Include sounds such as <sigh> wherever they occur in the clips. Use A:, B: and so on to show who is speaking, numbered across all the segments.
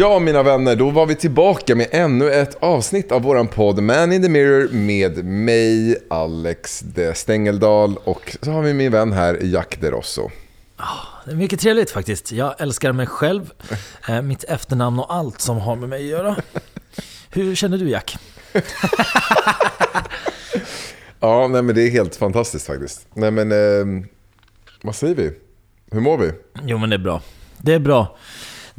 A: Ja, mina vänner, då var vi tillbaka med ännu ett avsnitt av våran podd Man in the Mirror med mig, Alex de Stengeldal och så har vi min vän här, Jack de Rosso.
B: Det är mycket trevligt faktiskt. Jag älskar mig själv, <laughs> eh, mitt efternamn och allt som har med mig att göra. Hur känner du Jack? <laughs>
A: Ja, nej men det är helt fantastiskt faktiskt. Nej men, eh, vad säger vi? Hur mår vi?
B: Jo men det är bra. Det är bra.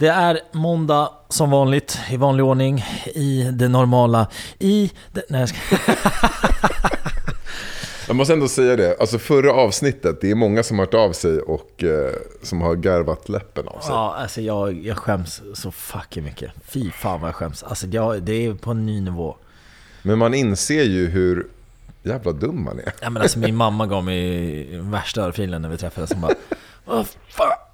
B: Det är måndag som vanligt, i vanlig ordning, i det normala, i... Det, nej, jag ska... <laughs>
A: Jag måste ändå säga det, alltså förra avsnittet, det är många som har hört av sig och eh, som har garvat läppen av sig.
B: Ja, alltså jag, jag skäms så fucking mycket. Fy fan vad jag skäms. Alltså jag, det är på en ny nivå.
A: Men man inser ju hur jävla dum man är.
B: Ja, men alltså min mamma gav mig värsta örfilen när vi träffades. Hon bara Vad fan?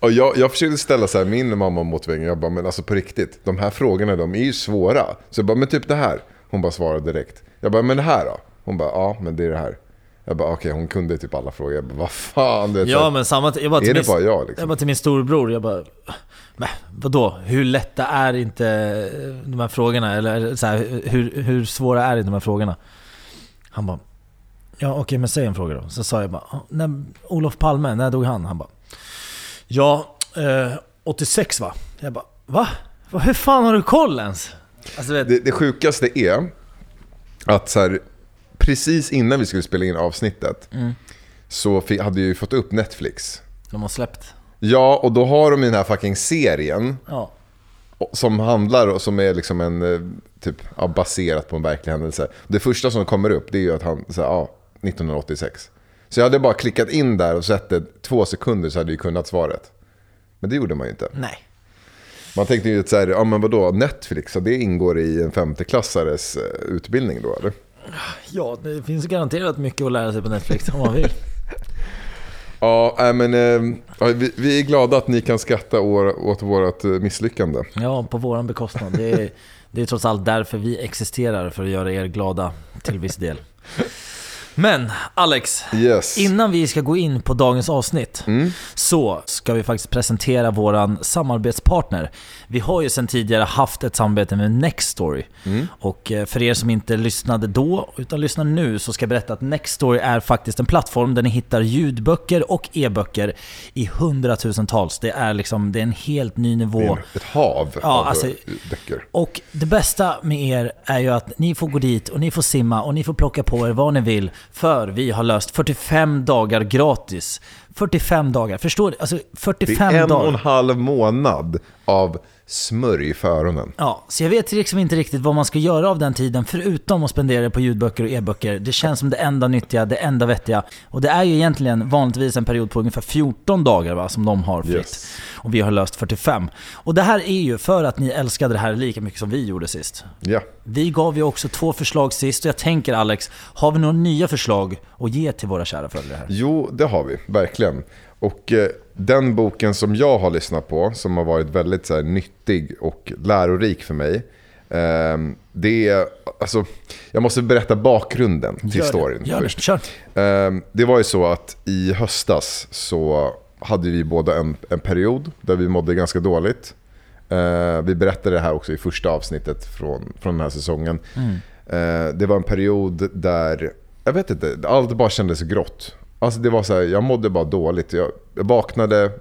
A: Och jag, jag försökte ställa så här min mamma mot väggen. Jag bara, men alltså på riktigt, de här frågorna de är ju svåra. Så jag bara, men typ det här. Hon bara svarade direkt. Jag bara, men det här då? Hon bara, ja men det är det här. Jag bara, okej hon kunde typ alla frågor. Jag bara, vad fan. Det är,
B: Ja men samma, jag bara till
A: är det
B: min,
A: bara jag
B: jag
A: liksom?
B: bara till min storbror, jag bara men vadå? Hur lätta är inte de här frågorna? Eller så här, hur, hur svåra är inte de här frågorna? Han bara Ja okej men säg en fråga då. Så sa jag bara "Ja, när, Olof Palme, när dog han? Han bara Ja, eh, 86 va? Jag bara va? Va? Hur fan har du koll ens? Alltså, vet,
A: Det, det sjukaste är att så här, precis innan vi skulle spela in avsnittet
B: Mm.
A: så hade jag ju fått upp Netflix.
B: de har släppt.
A: Ja, och då har de den här fucking serien
B: Ja.
A: som handlar och som är liksom en, eh, typ, ja, baserat på en verklig händelse. Det första som kommer upp det är ju att han, så här, ja, 1986. Så jag hade bara klickat in där och sett det två sekunder så hade jag kunnat svaret. Men det gjorde man ju inte.
B: Nej.
A: Man tänkte ju att så här, ja men vadå, Netflix, så det ingår i en femteklassares eh, utbildning då eller?
B: Ja, det finns garanterat mycket att lära sig på Netflix om man vill. <laughs>
A: Ja, men eh, vi, vi är glada att ni kan skratta åt vårt eh, misslyckande.
B: Ja, på våran bekostnad. Det är, det är trots allt därför vi existerar, för att göra er glada till viss del. <laughs> Men Alex,
A: Yes.
B: innan vi ska gå in på dagens avsnitt
A: Mm.
B: så ska vi faktiskt presentera våran samarbetspartner. Vi har ju sedan tidigare haft ett samarbete med Nextory.
A: Mm.
B: Och eh, för er som inte lyssnade då, utan lyssnar nu, så ska jag berätta att Nextory är faktiskt en plattform där ni hittar ljudböcker och e-böcker i hundratusentals. Det är liksom, det är en helt ny nivå.
A: Ett hav
B: Ja,
A: av
B: alltså-
A: eh, böcker.
B: Och det bästa med er är ju att ni får gå dit och ni får simma och ni får plocka på er vad ni vill. För vi har löst 45 dagar gratis. 45 dagar, förstår du? Alltså
A: Det
B: 45
A: är en
B: dagar.
A: och en halv månad av smörj för öronen.
B: Ja, så jag vet liksom inte riktigt vad man ska göra av den tiden förutom att spendera det på ljudböcker och e-böcker. Det känns som det enda nyttiga, det enda vettiga. Och det är ju egentligen vanligtvis en period på ungefär 14 dagar va, som de har fritt.
A: Yes.
B: Och vi har löst 45. Och det här är ju för att ni älskade det här lika mycket som vi gjorde sist.
A: Ja.
B: Vi gav ju också två förslag sist och jag tänker Alex, har vi några nya förslag att ge till våra kära följare här?
A: Jo, det har vi, verkligen. Och eh, den boken som jag har lyssnat på, som har varit väldigt så här, nyttig och lärorik för mig. Eh, det är, alltså, jag måste berätta bakgrunden till
B: Gör det,
A: storyn
B: Gör det,
A: först.
B: kör!
A: Eh, det var ju så att i höstas så hade vi båda en, en period där vi mådde ganska dåligt. Eh, vi berättade det här också i första avsnittet från, från den här säsongen. Eh, det var en period där, jag vet inte, allt bara kändes grått. Alltså det var så här, jag mådde bara dåligt. Jag, vaknade,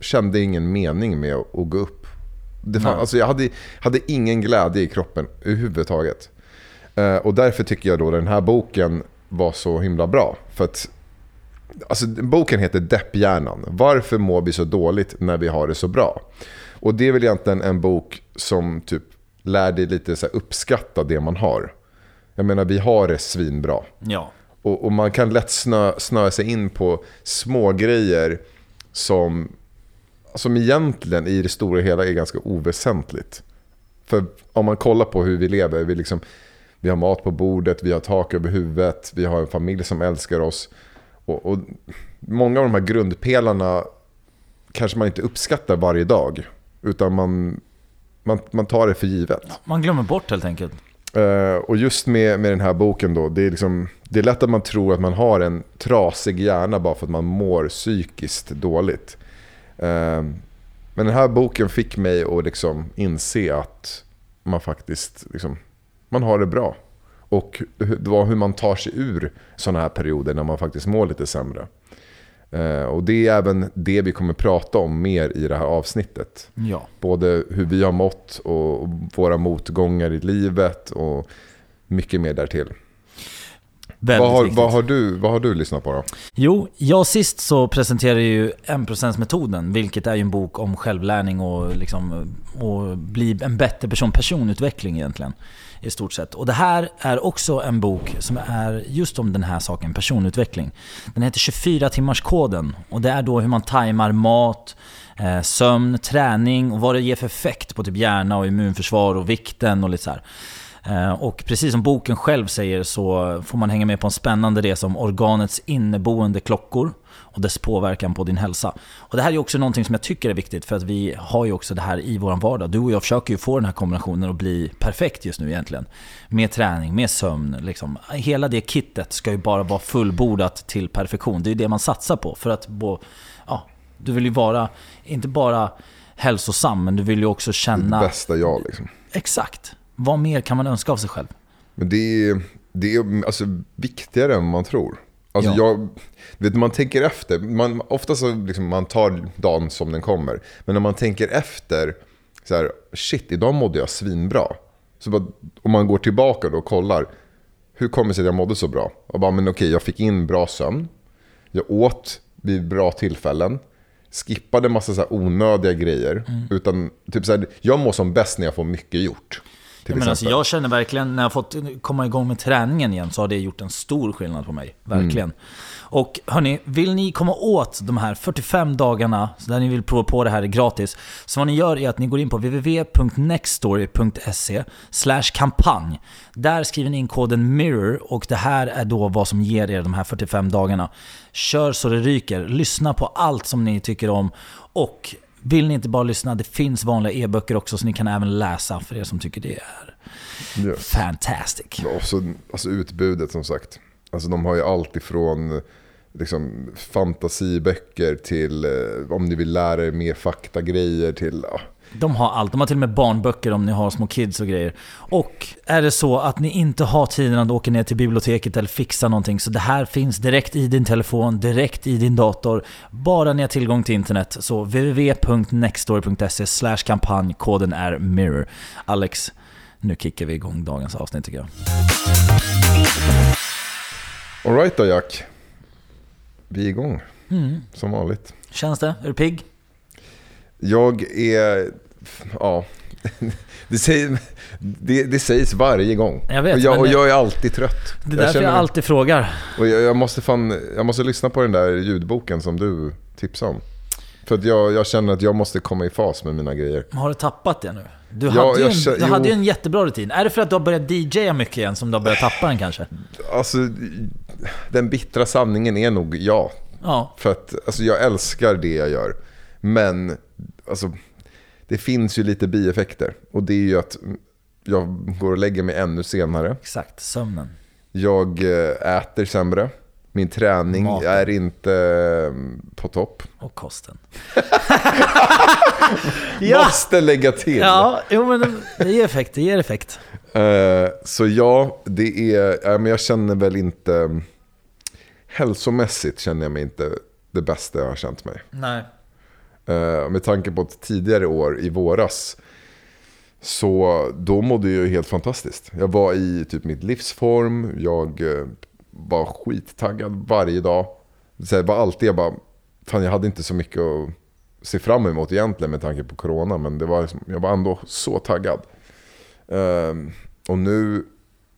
A: kände ingen mening med att, gå upp. Det fan, alltså jag hade, hade ingen glädje i kroppen överhuvudtaget. Eh, och därför tycker jag då den här boken var så himla bra. För att Alltså, boken heter Depphjärnan. Varför mår vi så dåligt när vi har det så bra? Och det är väl egentligen en bok som typ lär dig lite så uppskatta det man har. Jag menar, vi har det svinbra.
B: Ja.
A: Och, och man kan lätt snö, snöa sig in på små grejer som, som egentligen i det stora hela är ganska oväsentligt. För om man kollar på hur vi lever, vi, liksom, vi har mat på bordet, vi har tak över huvudet, vi har en familj som älskar oss. Och, och många av de här grundpelarna kanske man inte uppskattar varje dag. Utan man, man, man tar det för givet.
B: Man glömmer bort helt enkelt.
A: Eh, och just med, med den här boken då, det är, liksom, det är lätt att man tror att man har en trasig hjärna bara för att man mår psykiskt dåligt. Eh, Men den här boken fick mig att liksom inse att man faktiskt liksom, man har det bra. Och det var hur man tar sig ur sådana här perioder när man faktiskt mår lite sämre. Eh, och det är även det vi kommer prata om mer i det här avsnittet.
B: Ja.
A: Både hur vi har mått och våra motgångar i livet och mycket mer därtill. Vad har, vad, har du, vad har du lyssnat på då?
B: Jo, jag sist så presenterade ju 1%-metoden, vilket är ju en bok om självlärning och, liksom, och bli en bättre person, personutveckling egentligen. I stort sett. Och det här är också en bok som är just om den här saken, personutveckling. Den heter 24-timmarskoden och det är då hur man tajmar mat, eh, sömn, träning och vad det ger för effekt på typ hjärna och immunförsvar och vikten och lite så här. Eh, och precis som boken själv säger så får man hänga med på en spännande resa om organets inneboende klockor och dess påverkan på din hälsa. Och det här är också någonting som jag tycker är viktigt för att vi har ju också det här i vår vardag. Du och jag försöker ju få den här kombinationen att bli perfekt just nu egentligen. Med träning, med sömn, liksom. Hela det kittet ska ju bara vara fullbordat till perfektion. Det är ju det man satsar på för att bo, ja, du vill ju vara, inte bara hälsosam, men du vill ju också känna...
A: bästa jag liksom.
B: Exakt. Vad mer kan man önska av sig själv?
A: Men det är, det är alltså, viktigare än man tror. Alltså
B: Ja.
A: jag, vet, man tänker efter, man, ofta så liksom man tar dagen som den kommer. Men när man tänker efter, så här, shit, idag mådde jag svinbra. Så bara, om man går tillbaka då och kollar, hur kommer det sig att jag mådde så bra? Och bara, men okej, jag fick in bra sömn. Jag åt vid bra tillfällen. Skippade massa så onödiga grejer.
B: Mm.
A: Utan, typ så här, jag mår som bäst när jag får mycket gjort. Till
B: Ja, men alltså, jag känner verkligen, när jag fått komma igång med träningen igen, så har det gjort en stor skillnad på mig. Verkligen. Och hörni, vill ni komma åt de här 45 dagarna, där ni vill prova på det här gratis, så vad ni gör är att ni går in på www.nextstory.se kampanj. Där skriver ni in koden MIRROR och det här är då vad som ger er de här 45 dagarna. Kör så det ryker, lyssna på allt som ni tycker om och vill ni inte bara lyssna, det finns vanliga e-böcker också så ni kan även läsa för er som tycker det är
A: Yes.
B: fantastic.
A: Och så, alltså utbudet som sagt. Alltså de har ju allt ifrån liksom, fantasiböcker till eh, om ni vill lära er mer faktagrejer till... Ja.
B: De har allt. De har till och med barnböcker om ni har små kids och grejer. Och är det så att ni inte har tiden att åka ner till biblioteket eller fixa någonting, så det här finns direkt i din telefon, direkt i din dator. Bara ni har tillgång till internet. Så www.nextstory.se kampanj, koden är MIRROR. Alex, nu kickar vi igång dagens avsnitt tycker jag.
A: Alright då Jack. Vi är igång.
B: Mm.
A: Som vanligt.
B: Känns det? Är du pigg?
A: Jag är... Ja. <laughs> Det, säger, det, det sägs varje gång.
B: Jag vet,
A: och, jag, och jag är alltid trött.
B: Det är därför jag,
A: känner-
B: alltid frågar.
A: Och jag, jag, måste fan, jag måste lyssna på den där ljudboken som du tipsade om. För att jag, jag känner att jag måste komma i fas med mina grejer.
B: Har du tappat det nu? Du,
A: Ja,
B: hade, ju
A: jag
B: en, du hade ju en jättebra rutin. Är det för att du har börjat DJa mycket igen som du har börjat tappa den kanske?
A: Alltså, den bittra sanningen är nog ja.
B: Ja,
A: För att alltså, jag älskar det jag gör. Men alltså, det finns ju lite bieffekter. Och det är ju att jag går och lägger mig ännu senare.
B: exakt. Sömnen.
A: Jag eh, äter sämre. Min träning
B: Maten.
A: är inte eh, på topp.
B: Och kosten. <laughs>
A: Måste lägga till.
B: Ja, jo men det- ger effekt. Det ger effekt.
A: Eh, så ja, det är, men jag känner väl inte, hälsomässigt känner jag mig inte det bästa jag har känt mig.
B: Nej.
A: Eh, med tanke på ett tidigare år i våras, så då mådde jag helt fantastiskt. Jag var i typ mitt livsform, jag eh, var skittaggad varje dag. Så det var alltid, jag bara, fan jag hade inte så mycket att se fram emot egentligen med tanke på corona, men det var liksom, jag var ändå så taggad. Ehm, och nu,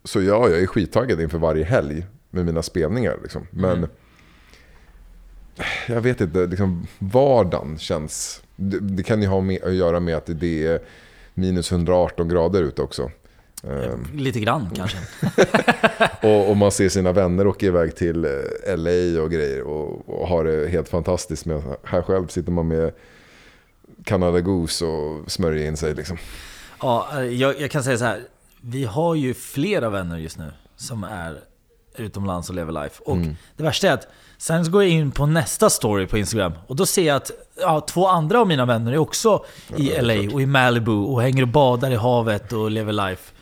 A: så ja, jag är skittaggad inför varje helg med mina spelningar. Liksom. Men mm jag vet inte, liksom, vardagen känns... Det, det kan ju ha med, att göra med att det är minus 118 grader ute också. Ehm,
B: Lite grann kanske. <laughs>
A: och, och man ser sina vänner åka iväg till eh, LA och grejer och, och har det helt fantastiskt. Med, här själv sitter man med Canada Goose och smörjer in sig. Liksom.
B: Ja, jag, jag kan säga så här. Vi har ju flera vänner just nu som är utomlands och lever life. Och
A: Mm.
B: det värsta är att sen så går jag in på nästa story på Instagram och då ser jag att ja, två andra av mina vänner är också i LA och i Malibu och hänger och badar i havet och lever life.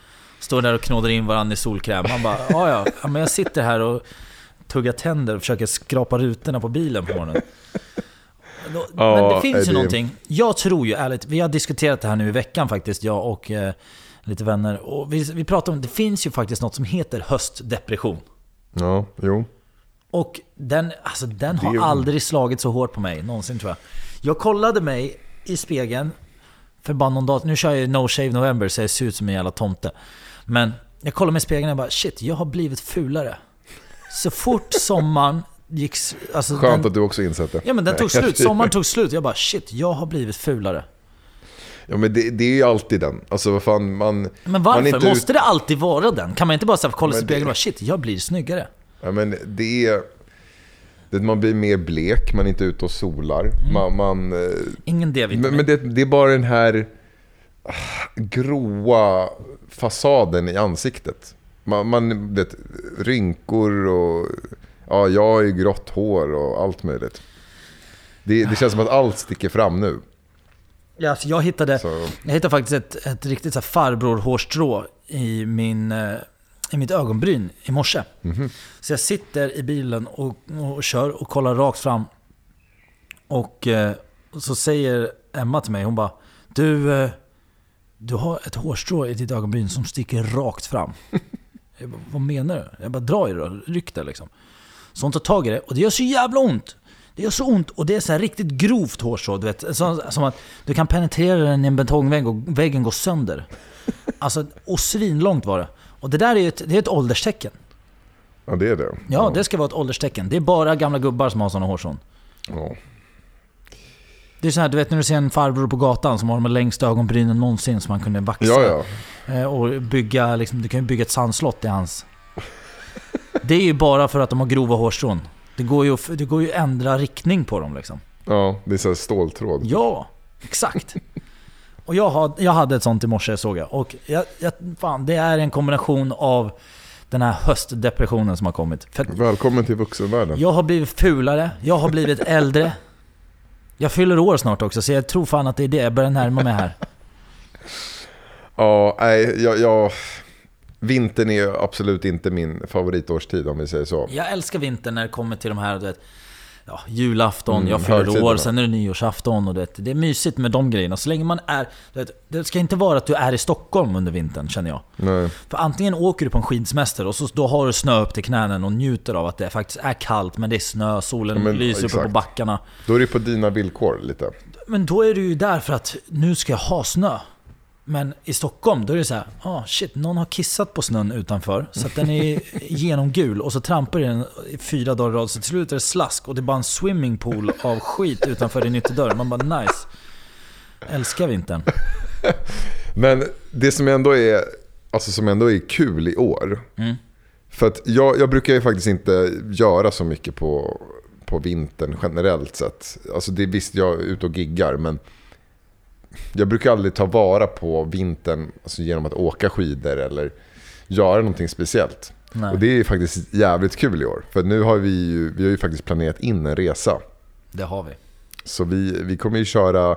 B: Står där och knådar in varandra i solkräm. Man bara, ja ja, men jag sitter här och tuggar tänder och försöker skrapa rutorna på bilen på morgonen. Men det finns ju någonting. Jag tror ju ärligt, vi har diskuterat det här nu i veckan faktiskt, jag och eh, lite vänner. Och vi, vi pratar om, det finns ju faktiskt något som heter höstdepression.
A: Ja, jo.
B: Och den, alltså, den har aldrig slagit så hårt på mig någonsin tror jag. Jag kollade mig i spegeln för bara någon dag Nu kör jag ju No Shave November så jag ser ut som en jävla tomte. Men jag kollade mig i spegeln och bara shit, jag har blivit fulare. Så fort <laughs> sommaren gick... Alltså,
A: Skönt
B: den,
A: att du också insett det.
B: Ja men den tog slut, sommaren tog slut. Jag bara shit, jag har blivit fulare.
A: Ja men det, det är ju alltid den. Alltså vad fan, man...
B: Men
A: Man
B: varför?
A: är inte
B: Måste det alltid vara den? Kan man inte bara kolla sig i spegeln och bara shit, jag blir snyggare?
A: Ja, men det är... Man blir mer blek, man är inte ute och solar.
B: Mm.
A: Man, man, eh,
B: Ingen D-vitamin.
A: men men det, det är bara den här ah, gråa fasaden i ansiktet. Man, man vet, rynkor och... Ja, jag har ju grått hår och allt möjligt. Det, det känns som att allt sticker fram nu.
B: Ja, alltså jag, hittade,
A: Så,
B: jag hittade faktiskt ett, ett riktigt farbror-hårstrå i, min, eh, i mitt ögonbryn i morse. Så jag sitter i bilen och, och kör och kollar rakt fram. Och eh, så säger Emma till mig, hon bara Du, eh, du har ett hårstrå i ditt ögonbryn som sticker rakt fram. <laughs> Jag bara, vad menar du? Jag bara, dra i det då, ryck det liksom. Så hon tar tag i det och det gör så jävla ont. Det gör så ont och det är så riktigt grovt hårstrå, du vet. Som, som att du kan penetrera den i en betongvägg och väggen går sönder. <laughs> Alltså, och svinlångt var det. Och det där är ett, det är ett ålderstecken.
A: ja, det är det.
B: Ja, det ska vara ett ålderstecken. Det är bara gamla gubbar som har sådana hårstrån.
A: Ja.
B: Det är så här, du vet när du ser en farbror på gatan som har de längsta ögonbrynen någonsin som man kunde vaxa.
A: Ja, ja.
B: Eh, Och bygga, liksom, du kan ju bygga ett sandslott i hans. Det är ju bara för att de har grova hårstrån. Det går ju, att- det går ju att ändra riktning på dem liksom.
A: Ja, det är så här ståltråd.
B: Ja, exakt. Och jag, har, jag hade ett sånt i morse såg jag. Och jag, jag, fan, det är en kombination av den här höstdepressionen som har kommit. För
A: Välkommen till vuxenvärlden.
B: jag har blivit fulare, jag har blivit äldre. Jag fyller år snart också, så jag tror fan att det är det. Jag börjar närma mig här.
A: Ja, nej, jag, jag, vintern är absolut inte min favoritårstid om vi säger så.
B: Jag älskar vintern när det kommer till de här, du vet, ja, julafton,
A: Mm,
B: jag fyller år, sen är det nyårsafton och du vet, det är mysigt med de grejerna. Så länge man är, vet, det ska inte vara att du är i Stockholm under vintern känner jag.
A: Nej.
B: För antingen åker du på en skidsemester och så, då har du snö upp till knänen och njuter av att det faktiskt är kallt men det är snö, solen
A: Ja, men,
B: lyser uppe på
A: exakt.
B: backarna.
A: Då är det på dina villkor lite.
B: Men då är du ju där för att nu ska jag ha snö. Men i Stockholm, då är det så här, ah shit, någon har kissat på snön utanför. Så att den är <laughs> genomgul och så trampar den i fyra dagar i rad. Så till slut är det slask och det är bara en swimmingpool av skit utanför din ytterdörr. Man bara nice. Älskar vintern. <laughs>
A: Men det som ändå är, alltså som ändå är kul i år.
B: Mm.
A: För att jag, jag brukar ju faktiskt inte göra så mycket på, på vintern generellt sett. Alltså det visst, jag är ute och giggar men jag brukar aldrig ta vara på vintern alltså genom att åka skidor eller göra någonting speciellt.
B: Nej.
A: Och det är faktiskt jävligt kul i år. För nu har vi ju, vi har ju faktiskt planerat in en resa.
B: Det har vi.
A: Så vi, vi kommer ju köra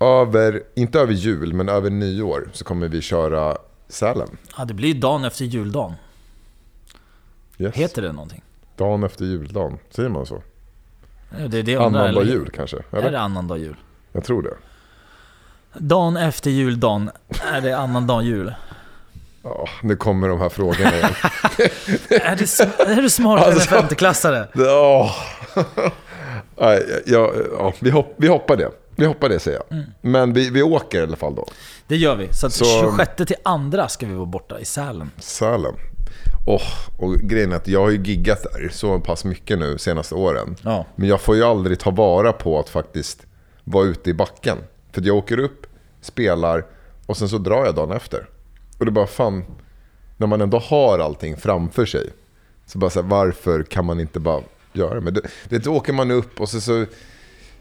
A: över, inte över jul, men över nyår så kommer vi köra Sälen.
B: Ja, det blir dagen efter juldagen.
A: Yes.
B: Heter det någonting?
A: Dagen efter juldagen, säger man så?
B: Det är det
A: Annandag jul kanske?
B: Är
A: Eller?
B: det annandag jul?
A: Jag tror det.
B: Dagen efter juldagen, är det annandag jul?
A: Ja, nu kommer de här frågorna igen. <laughs>
B: är, sm- är du smartare
A: Alltså-
B: än femteklassare?
A: Ja. <laughs> Ja, ja, vi, hopp, vi hoppar det. Vi hoppar det säger jag.
B: Mm.
A: Men vi, vi åker i alla fall då.
B: Det gör vi. Så,
A: Så-
B: 26 till andra ska vi vara borta i Sälen.
A: Sälen. Oh, och grejen är att jag har ju giggat där så pass mycket nu senaste åren.
B: Ja.
A: Men jag får ju aldrig ta vara på att faktiskt vara ute i backen. För jag åker upp, spelar och sen så drar jag dagen efter. Och det är bara fan, när man ändå har allting framför sig. Så bara så här, varför kan man inte bara göra det? Men det, det, åker man upp och så, så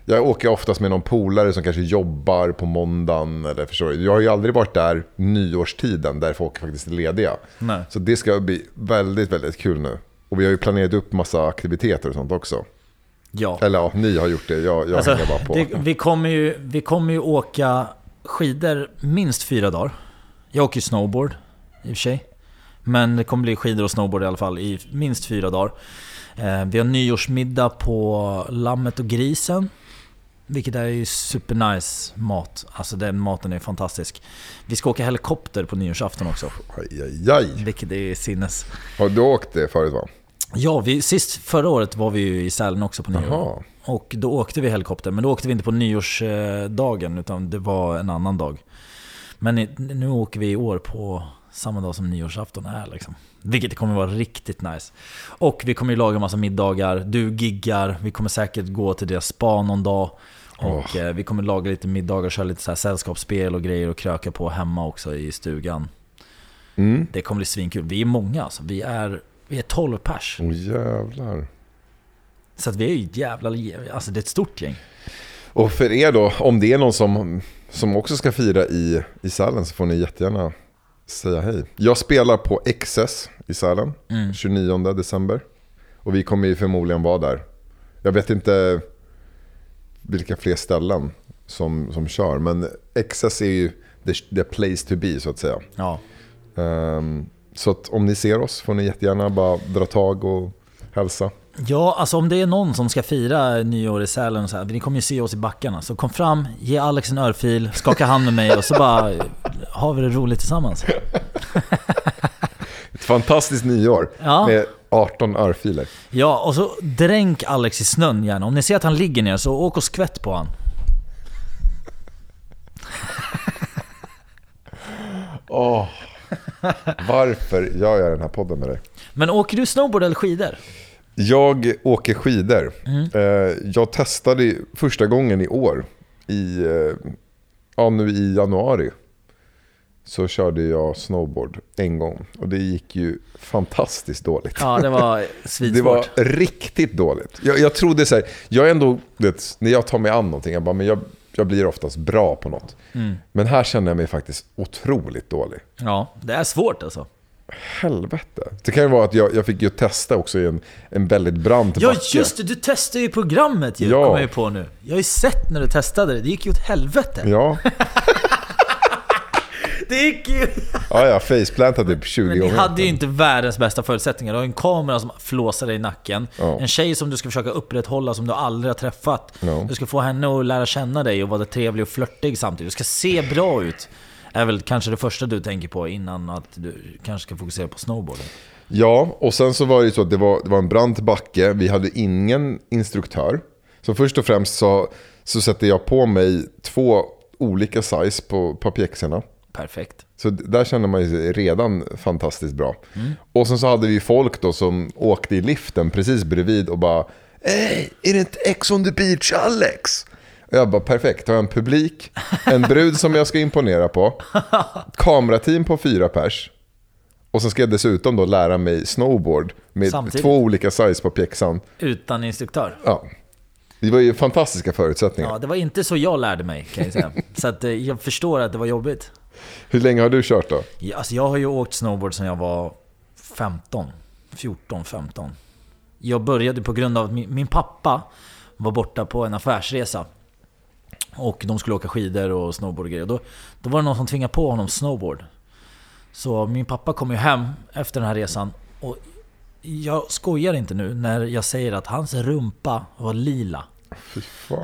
A: jag åker oftast med någon polare som kanske jobbar på måndagen. Eller förstår? Jag har ju aldrig varit där nyårstiden där folk faktiskt är lediga.
B: Nej.
A: Så det ska bli väldigt, väldigt kul nu. Och vi har ju planerat upp massa aktiviteter och sånt också.
B: Ja.
A: Eller ja, ni har gjort det. Jag, jag
B: Alltså,
A: hänger bara på.
B: det, vi, kommer ju, vi kommer ju åka skidor minst fyra dagar. Jag åker ju snowboard i och för sig. Men det kommer bli skidor och snowboard i alla fall i minst fyra dagar. Eh, vi har nyårsmiddag på Lammet och Grisen. Vilket är ju supernice mat. Alltså den maten är fantastisk. Vi ska åka helikopter på nyårsafton också.
A: Aj, aj, aj.
B: Vilket är sinnes.
A: Har du åkt det förut va?
B: Ja, vi, sist förra året var vi ju i Sälen också på nyår. Och då åkte vi helikopter, men då åkte vi inte på nyårsdagen utan det var en annan dag. Men nu åker vi i år på samma dag som nyårsafton är liksom. Vilket kommer vara riktigt nice. Och vi kommer ju laga massa middagar, du giggar, vi kommer säkert gå till deras spa någon dag. Och eh, vi kommer laga lite middagar, köra lite så här sällskapsspel och grejer och kröka på hemma också i stugan.
A: Mm.
B: Det kommer bli svinkul. Vi är många alltså. Vi är, vi är 12 pers.
A: Åh jävlar.
B: Så att vi är ju ett jävla... Alltså det är ett stort gäng.
A: Och för er då, om det är någon som, som också ska fira i, i Sälen så får ni jättegärna säga hej. Jag spelar på XS i Sälen,
B: Mm.
A: 29 december. Och vi kommer ju förmodligen vara där. Jag vet inte vilka fler ställen som, som kör, men XS är ju the, the place to be så att säga.
B: Ja.
A: Ehm, så att om ni ser oss får ni jättegärna bara dra tag och hälsa.
B: Ja, alltså om det är någon som ska fira nyår i Sälen, så här, ni kommer ju se oss i backarna. Så kom fram, ge Alex en örfil, skaka hand med mig och så bara har vi det roligt tillsammans. <laughs>
A: Ett fantastiskt nyår
B: Ja.
A: med 18 örfiler.
B: Ja, och så dränk Alex i snön gärna. Om ni ser att han ligger ner så åk och skvätt på han.
A: Åh, <laughs> varför gör jag den här podden med dig?
B: Men åker du snowboard eller skidor?
A: Jag åker skidor.
B: Mm.
A: Eh, Jag testade första gången i år, i, eh, ja, nu i januari. Så körde jag snowboard en gång och det gick ju fantastiskt dåligt.
B: Ja, det var <laughs>
A: Det
B: svinsvårt.
A: var riktigt dåligt. Jag, jag trodde så här, jag är ändå, vet, när jag tar mig an någonting, jag bara, men jag, jag blir oftast bra på något.
B: Mm.
A: Men här känner jag mig faktiskt otroligt dålig.
B: Ja, det är svårt alltså.
A: Helvete. Det kan ju vara att jag, jag fick ju testa också i en, en väldigt brant
B: Ja
A: backe.
B: just det, du testade ju programmet ju,
A: Ja.
B: kommer jag ju på nu. Jag har ju sett när du testade det, det gick ju åt helvete.
A: Ja, <laughs>
B: gick ju...
A: ja, jag faceplantade typ 20
B: Men ni
A: gånger.
B: hade ju inte världens bästa förutsättningar. Du har en kamera som flåsar dig i nacken.
A: Ja.
B: En tjej som du ska försöka upprätthålla som du aldrig har träffat.
A: Ja.
B: Du ska få henne att lära känna dig och vara trevlig och flörtig samtidigt. Du ska se bra ut. Är väl kanske det första du tänker på innan att du kanske ska fokusera på snowboarden.
A: Ja, och sen så var det ju så att det var, det var en brant backe. Vi hade ingen instruktör. Så först och främst så, så sätter jag på mig två olika size på, på pjäxorna.
B: Perfekt.
A: Så där kände man sig redan fantastiskt bra. Och sen så hade vi folk då som åkte i liften precis bredvid och bara Ey, är det inte Ex on the beach Alex? Och jag bara perfekt, har jag en publik, en brud som jag ska imponera på, <laughs> kamerateam på fyra pers. Och sen ska jag dessutom då lära mig snowboard med
B: Samtidigt.
A: två olika size på pjäxan.
B: Utan instruktör.
A: Ja. Det var ju fantastiska förutsättningar.
B: Ja, det var inte så jag lärde mig kan jag säga. <laughs> Så att, eh, jag förstår att det var jobbigt.
A: Hur länge har du kört då?
B: Ja, alltså jag har ju åkt snowboard sedan jag var 15. 14, 15. Jag började på grund av att min, min pappa var borta på en affärsresa. Och de skulle åka skidor och snowboard och grejer. Då, då var det någon som tvingade på honom snowboard. Så min pappa kom ju hem efter den här resan. Och jag skojar inte nu när jag säger att hans rumpa var lila.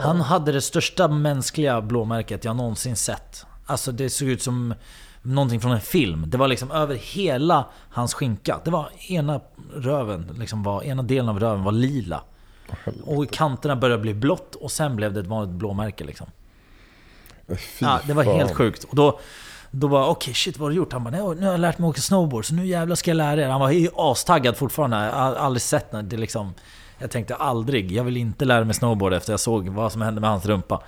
B: Han hade det största mänskliga blåmärket jag någonsin sett. Alltså det såg ut som någonting från en film. Det var liksom över hela hans skinka. Det var ena röven, liksom var, ena delen av röven var lila. Och kanterna började bli blått och sen blev det ett vanligt blåmärke liksom.
A: Fy
B: Ja, det var
A: fan.
B: helt sjukt. Och då, då var okej shit vad har du gjort? Han bara, "Nej, nu har jag lärt mig åka snowboard så nu jävlar ska jag lära er. Han var astaggad fortfarande. Jag har aldrig sett när det liksom... Jag tänkte aldrig, jag vill inte lära mig snowboard efter jag såg vad som hände med hans rumpa.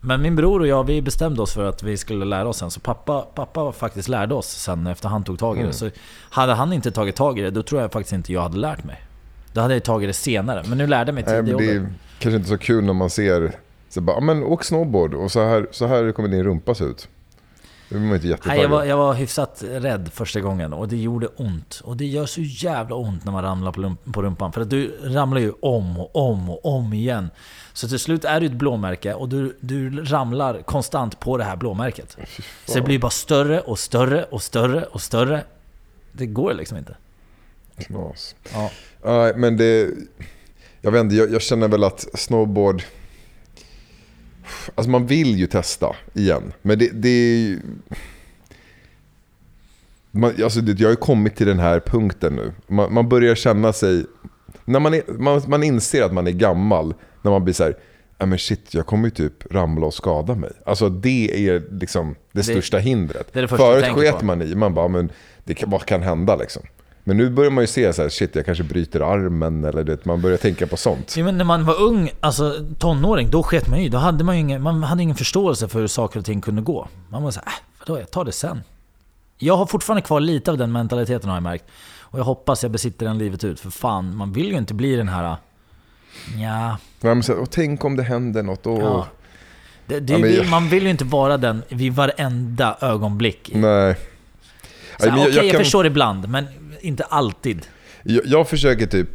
B: Men min bror och jag, vi bestämde oss för att vi skulle lära oss sen. Så pappa, pappa faktiskt lärde oss sen efter han tog tag i det. Så hade han inte tagit tag i det, då tror jag faktiskt inte jag hade lärt mig. Då hade jag tagit det senare. Men nu lärde jag mig tidigt
A: men det är kanske inte så kul när man ser, så bara, "Ja, men åk snowboard och så här, så här kommer din rumpa se ut. Det var inte
B: Nej, jag, var, jag var hyfsat rädd första gången och det gjorde ont. Och det gör så jävla ont när man ramlar på, lump- på rumpan. För att du ramlar ju om och om och om igen. Så till slut är det ett blåmärke och du, du ramlar konstant på det här blåmärket. Så det blir bara större och större och större och större. Det går liksom inte.
A: Knas.
B: Ja.
A: Nej, men det... Jag vet inte, jag, jag känner väl att snowboard... Alltså man vill ju testa igen. Men det, det är ju... Man, alltså det, jag har ju kommit till den här punkten nu. Man, man börjar känna sig... När man, är, man, man inser att man är gammal. När man blir så här... "Ja, men shit, jag kommer ju typ ramla och skada mig. Alltså det är liksom det, största hindret.
B: det är det
A: Förut sket man i, man bara, men det kan, vad kan hända liksom? Men nu börjar man ju se så här, shit jag kanske bryter armen eller det, man börjar tänka på sånt.
B: Ja, men när man var ung, alltså tonåring, då sket man ju Då hade man ju ingen, man hade ingen förståelse för hur saker och ting kunde gå. Man var såhär, äh, vadå, jag tar det sen. Jag har fortfarande kvar lite av den mentaliteten har jag märkt. Och jag hoppas jag besitter den livet ut. För fan, man vill ju inte bli den här... Ja,
A: Men säger, och tänk om det händer något. Och,
B: ja. Det, det,
A: Ja, men
B: Man vill ju inte vara den vid varenda ögonblick.
A: Nej.
B: Okej,
A: men
B: jag,
A: jag,
B: jag,
A: jag, kan,
B: förstår ibland, men inte alltid.
A: jag, jag försöker typ,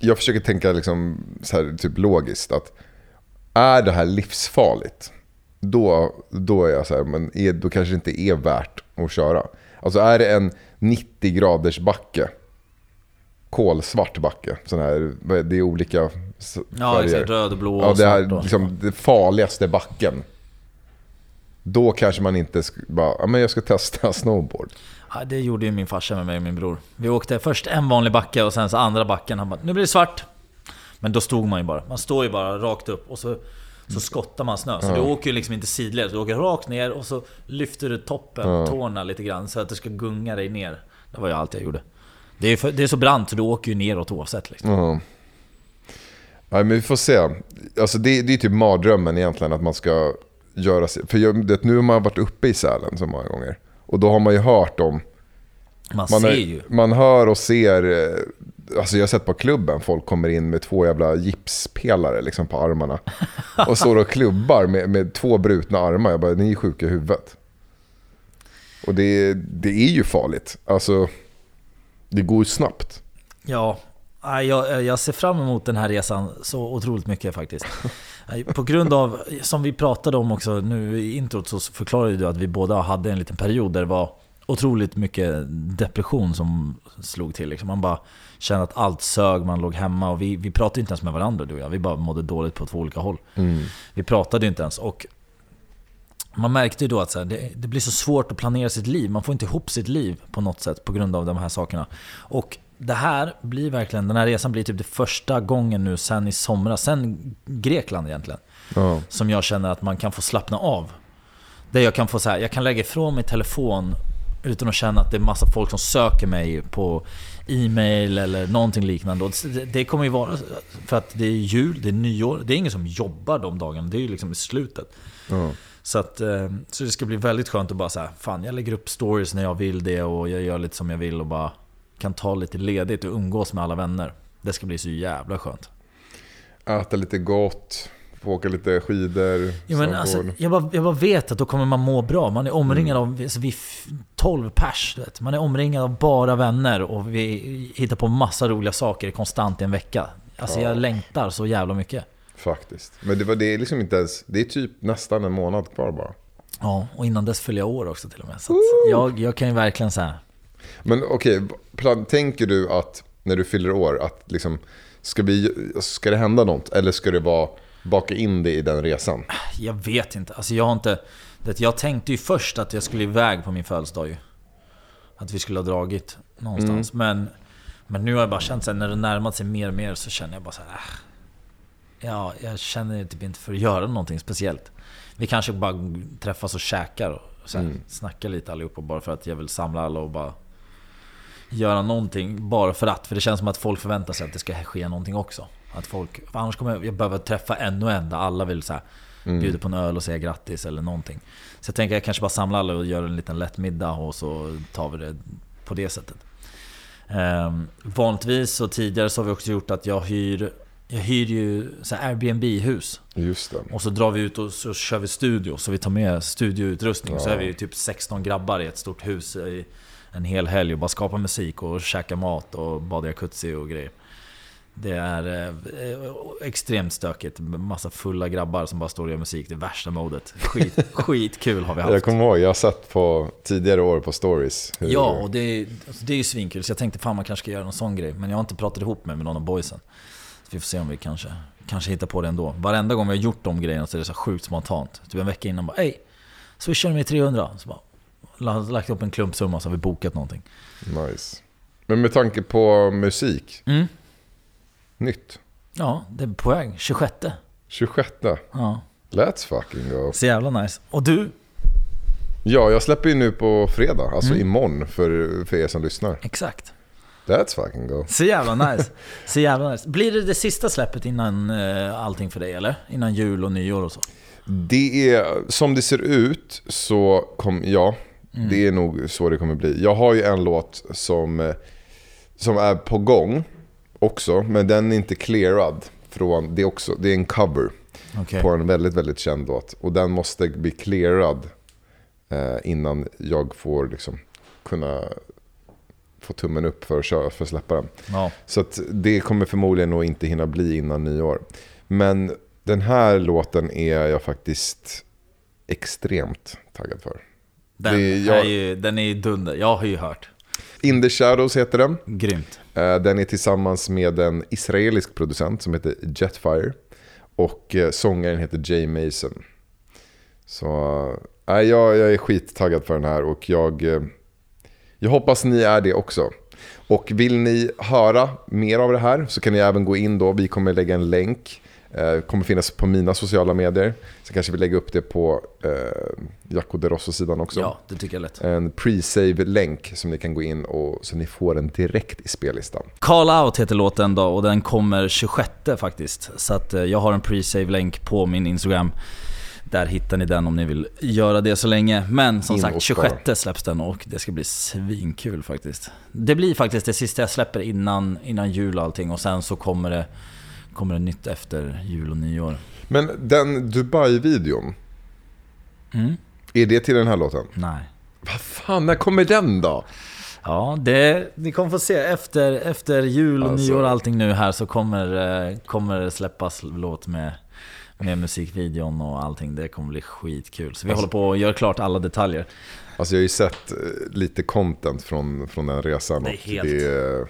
A: jag försöker tänka liksom så här, typ logiskt att är det här livsfarligt? Då, då är jag så här, men är, då kanske det inte är värt att köra. Alltså är det en 90 graders backe, kolsvart backe, sån här, det är olika s-
B: Ja,
A: färger.
B: exakt. Röd och blå
A: Ja,
B: och
A: det
B: svart.
A: är
B: och-
A: liksom det farligaste backen. Då kanske man inte bara, ja men jag ska testa <laughs> snowboard.
B: Ja, det gjorde ju min farsa med mig och min bror. Vi åkte först en vanlig backe och sen så andra backen. Han bara, nu blir det svart. Men då stod man ju bara. Man står ju bara rakt upp och så, så skottar man snö. Så
A: Ja.
B: du åker ju liksom inte sidled. Du åker rakt ner och så lyfter du toppen,
A: Ja.
B: tårna lite grann så att det ska gunga dig ner. Det var ju allt jag gjorde. Det är, för, det är så brant så du åker ju neråt oavsett liksom.
A: Ja. Nej, men vi får se. Alltså det, det är typ mardrömmen egentligen att man ska göra sig... För jag, det, nu har man varit uppe i Sälen så många gånger. Och då har man ju hört om...
B: Man,
A: Man,
B: ser
A: är,
B: ju.
A: man hör och ser... eh, Alltså jag har sett på klubben, folk kommer in med två jävla gipspelare liksom på armarna. <laughs> Och står och klubbar med, med två brutna armar. Jag bara, ni är sjuka i huvudet. Och det, det är ju farligt. Alltså, det går ju snabbt.
B: Ja, jag, jag ser fram emot den här resan så otroligt mycket faktiskt. På grund av, som vi pratade om också nu i introt, så förklarade du att vi båda hade en liten period där det var otroligt mycket depression som slog till. Liksom. Man bara kände att allt sög, man låg hemma och vi, vi pratade inte ens med varandra du och jag. Vi bara mådde dåligt på två olika håll. Vi pratade inte ens. Och man märkte ju då att så här, det, det blir så svårt att planera sitt liv. Man får inte ihop sitt liv på något sätt på grund av de här sakerna. Och det här blir verkligen, den här resan blir typ det första gången nu sen i somras, sen Grekland egentligen.
A: Ja.
B: Som jag känner att man kan få slappna av. Där jag kan få så här, jag kan lägga ifrån mig telefon utan att känna att det är massa folk som söker mig på e-mail eller någonting liknande. Och det- kommer ju vara för att det är jul, det är nyår. Det är ingen som jobbar de dagarna. Det är ju liksom i slutet.
A: Ja.
B: Så, att, eh, så det ska bli väldigt skönt att bara säga Fan, jag lägger upp stories när jag vill det och jag gör lite som jag vill och bara kan ta lite ledigt och umgås med alla vänner. Det ska bli så jävla skönt.
A: Äta lite gott, få åka lite skidor,
B: Ja, men alltså, jag, bara, jag bara vet att då kommer man må bra. Man är omringad av alltså, vi är f- 12 pers. Vet. Man är omringad av bara vänner och vi hittar på massa roliga saker konstant i en vecka. Alltså
A: Ja.
B: jag längtar så jävla mycket.
A: Faktiskt. Men det, var, det är liksom inte ens, det är typ nästan en månad kvar bara.
B: Ja, och innan dess fyller jag år också till och med. Så jag, jag kan ju verkligen säga
A: Men okej, plan- tänker du att när du fyller år att liksom, ska, vi, ska det hända något? Eller ska det vara baka in det i den resan?
B: Jag vet inte. Alltså jag har inte... Det, jag tänkte ju först att jag skulle iväg på min födelsedag ju. Att vi skulle ha dragit någonstans. Men, men nu har jag bara känt här, när det närmat sig mer och mer så känner jag bara så här. Äh, ja, jag känner typ inte för att göra någonting speciellt. Vi kanske bara träffas och käkar och så här, snackar lite allihopa bara för att jag vill samla alla och bara göra någonting bara för att. För det känns som att folk förväntar sig att det ska ske någonting också. Att folk, annars kommer jag, jag behöva träffa ännu en där alla vill så här, bjuda på en öl och säga grattis eller någonting. Så jag tänker jag kanske bara samlar alla och gör en liten lätt middag och så tar vi det på det sättet. Um, vanligtvis och tidigare så har vi också gjort att jag hyr jag hyr ju så Airbnb-hus. Och så drar vi ut och så kör vi studio. Så vi tar med studioutrustning. Så
A: Ja.
B: är vi ju typ 16 grabbar i ett stort hus i en hel helg och bara skapar musik och käkar mat och badar jacuzzi och grejer. Det är eh, extremt stökigt. Massa fulla grabbar som bara står och gör musik. Det värsta modet. Skit, <laughs> skitkul har vi haft.
A: Jag kommer ihåg, jag har sett på tidigare år på stories. hur-
B: Ja, och det är, alltså det är ju svinkul. Så jag tänkte fan man kanske ska göra någon sån grej. Men jag har inte pratat ihop mig med någon av boysen. Så vi får se om vi kanske, kanske hittar på det ändå. Varenda gång vi har gjort de grejerna så är det så sjukt spontant. Typ en vecka innan bara Ey, swishar du mig 300? Så bara, lagt upp en klumpsumma så har vi bokat någonting.
A: Nice. Men med tanke på musik,
B: Mm.
A: nytt.
B: Ja, det är på väg. 26.
A: 26.
B: Ja,
A: Let's fucking go.
B: så jävla nice. Och du?
A: Ja, jag släpper ju nu på fredag, alltså
B: Mm.
A: imorgon för, för er som lyssnar.
B: Exakt.
A: Let's fucking go.
B: Så jävla nice. <laughs> Så jävla nice. Blir det det sista släppet innan eh, allting för dig eller? Innan jul och nyår och så?
A: Det är, som det ser ut så kom, ja,
B: Mm.
A: det är nog så det kommer bli. Jag har ju en låt som, eh, som är på gång också, men den är inte clearad. Från, det, är också, det är en cover
B: Okej.
A: på en väldigt, väldigt känd låt. Och den måste bli clearad eh, innan jag får liksom kunna få tummen upp för att, köra, för att släppa den.
B: Ja.
A: Så det kommer förmodligen nog inte hinna bli innan nyår. Men den här låten är jag faktiskt extremt taggad för.
B: Den,
A: Det- jag-
B: är ju, den är ju dunder. Jag har ju hört.
A: In the Shadows heter den.
B: Grymt.
A: Eh, Den är tillsammans med en israelisk producent som heter Jetfire. Och eh, sångaren heter Jay Mason. Så äh, jag, jag är skittaggad för den här och jag, jag hoppas ni är det också. Och vill ni höra mer av det här så kan ni även gå in då. Vi kommer lägga en länk. Eh, kommer finnas på mina sociala medier. Så kanske vi lägger upp det på eh, Jacko de Rosso-sidan också.
B: Ja, det tycker jag lätt.
A: En pre-save-länk som ni kan gå in och så ni får den direkt i spellistan.
B: Call Out heter låten då och den kommer 26 faktiskt. Så att eh, jag har en pre-save-länk på min Instagram. Där hittar ni den om ni vill göra det så länge. Men som sagt,
A: och
B: 26
A: spara.
B: släpps den och det ska bli svinkul faktiskt. Det blir faktiskt det sista jag släpper innan, innan jul och allting. Och sen så kommer det, kommer det nytt efter jul och nyår.
A: Men den Dubai-videon,
B: Mm?
A: är det till den här låten?
B: Nej.
A: Vad fan, när kommer den då?
B: Ja, det, ni kommer få se. Efter, efter jul och
A: Alltså.
B: nyår och allting nu här så kommer, eh, kommer det släppas låt med, med musikvideon och allting. Det kommer bli skitkul. Så vi
A: Alltså.
B: håller på att göra klart alla detaljer.
A: Alltså jag har ju sett eh, lite content från, från den resan.
B: Det är
A: och
B: helt-
A: Det är,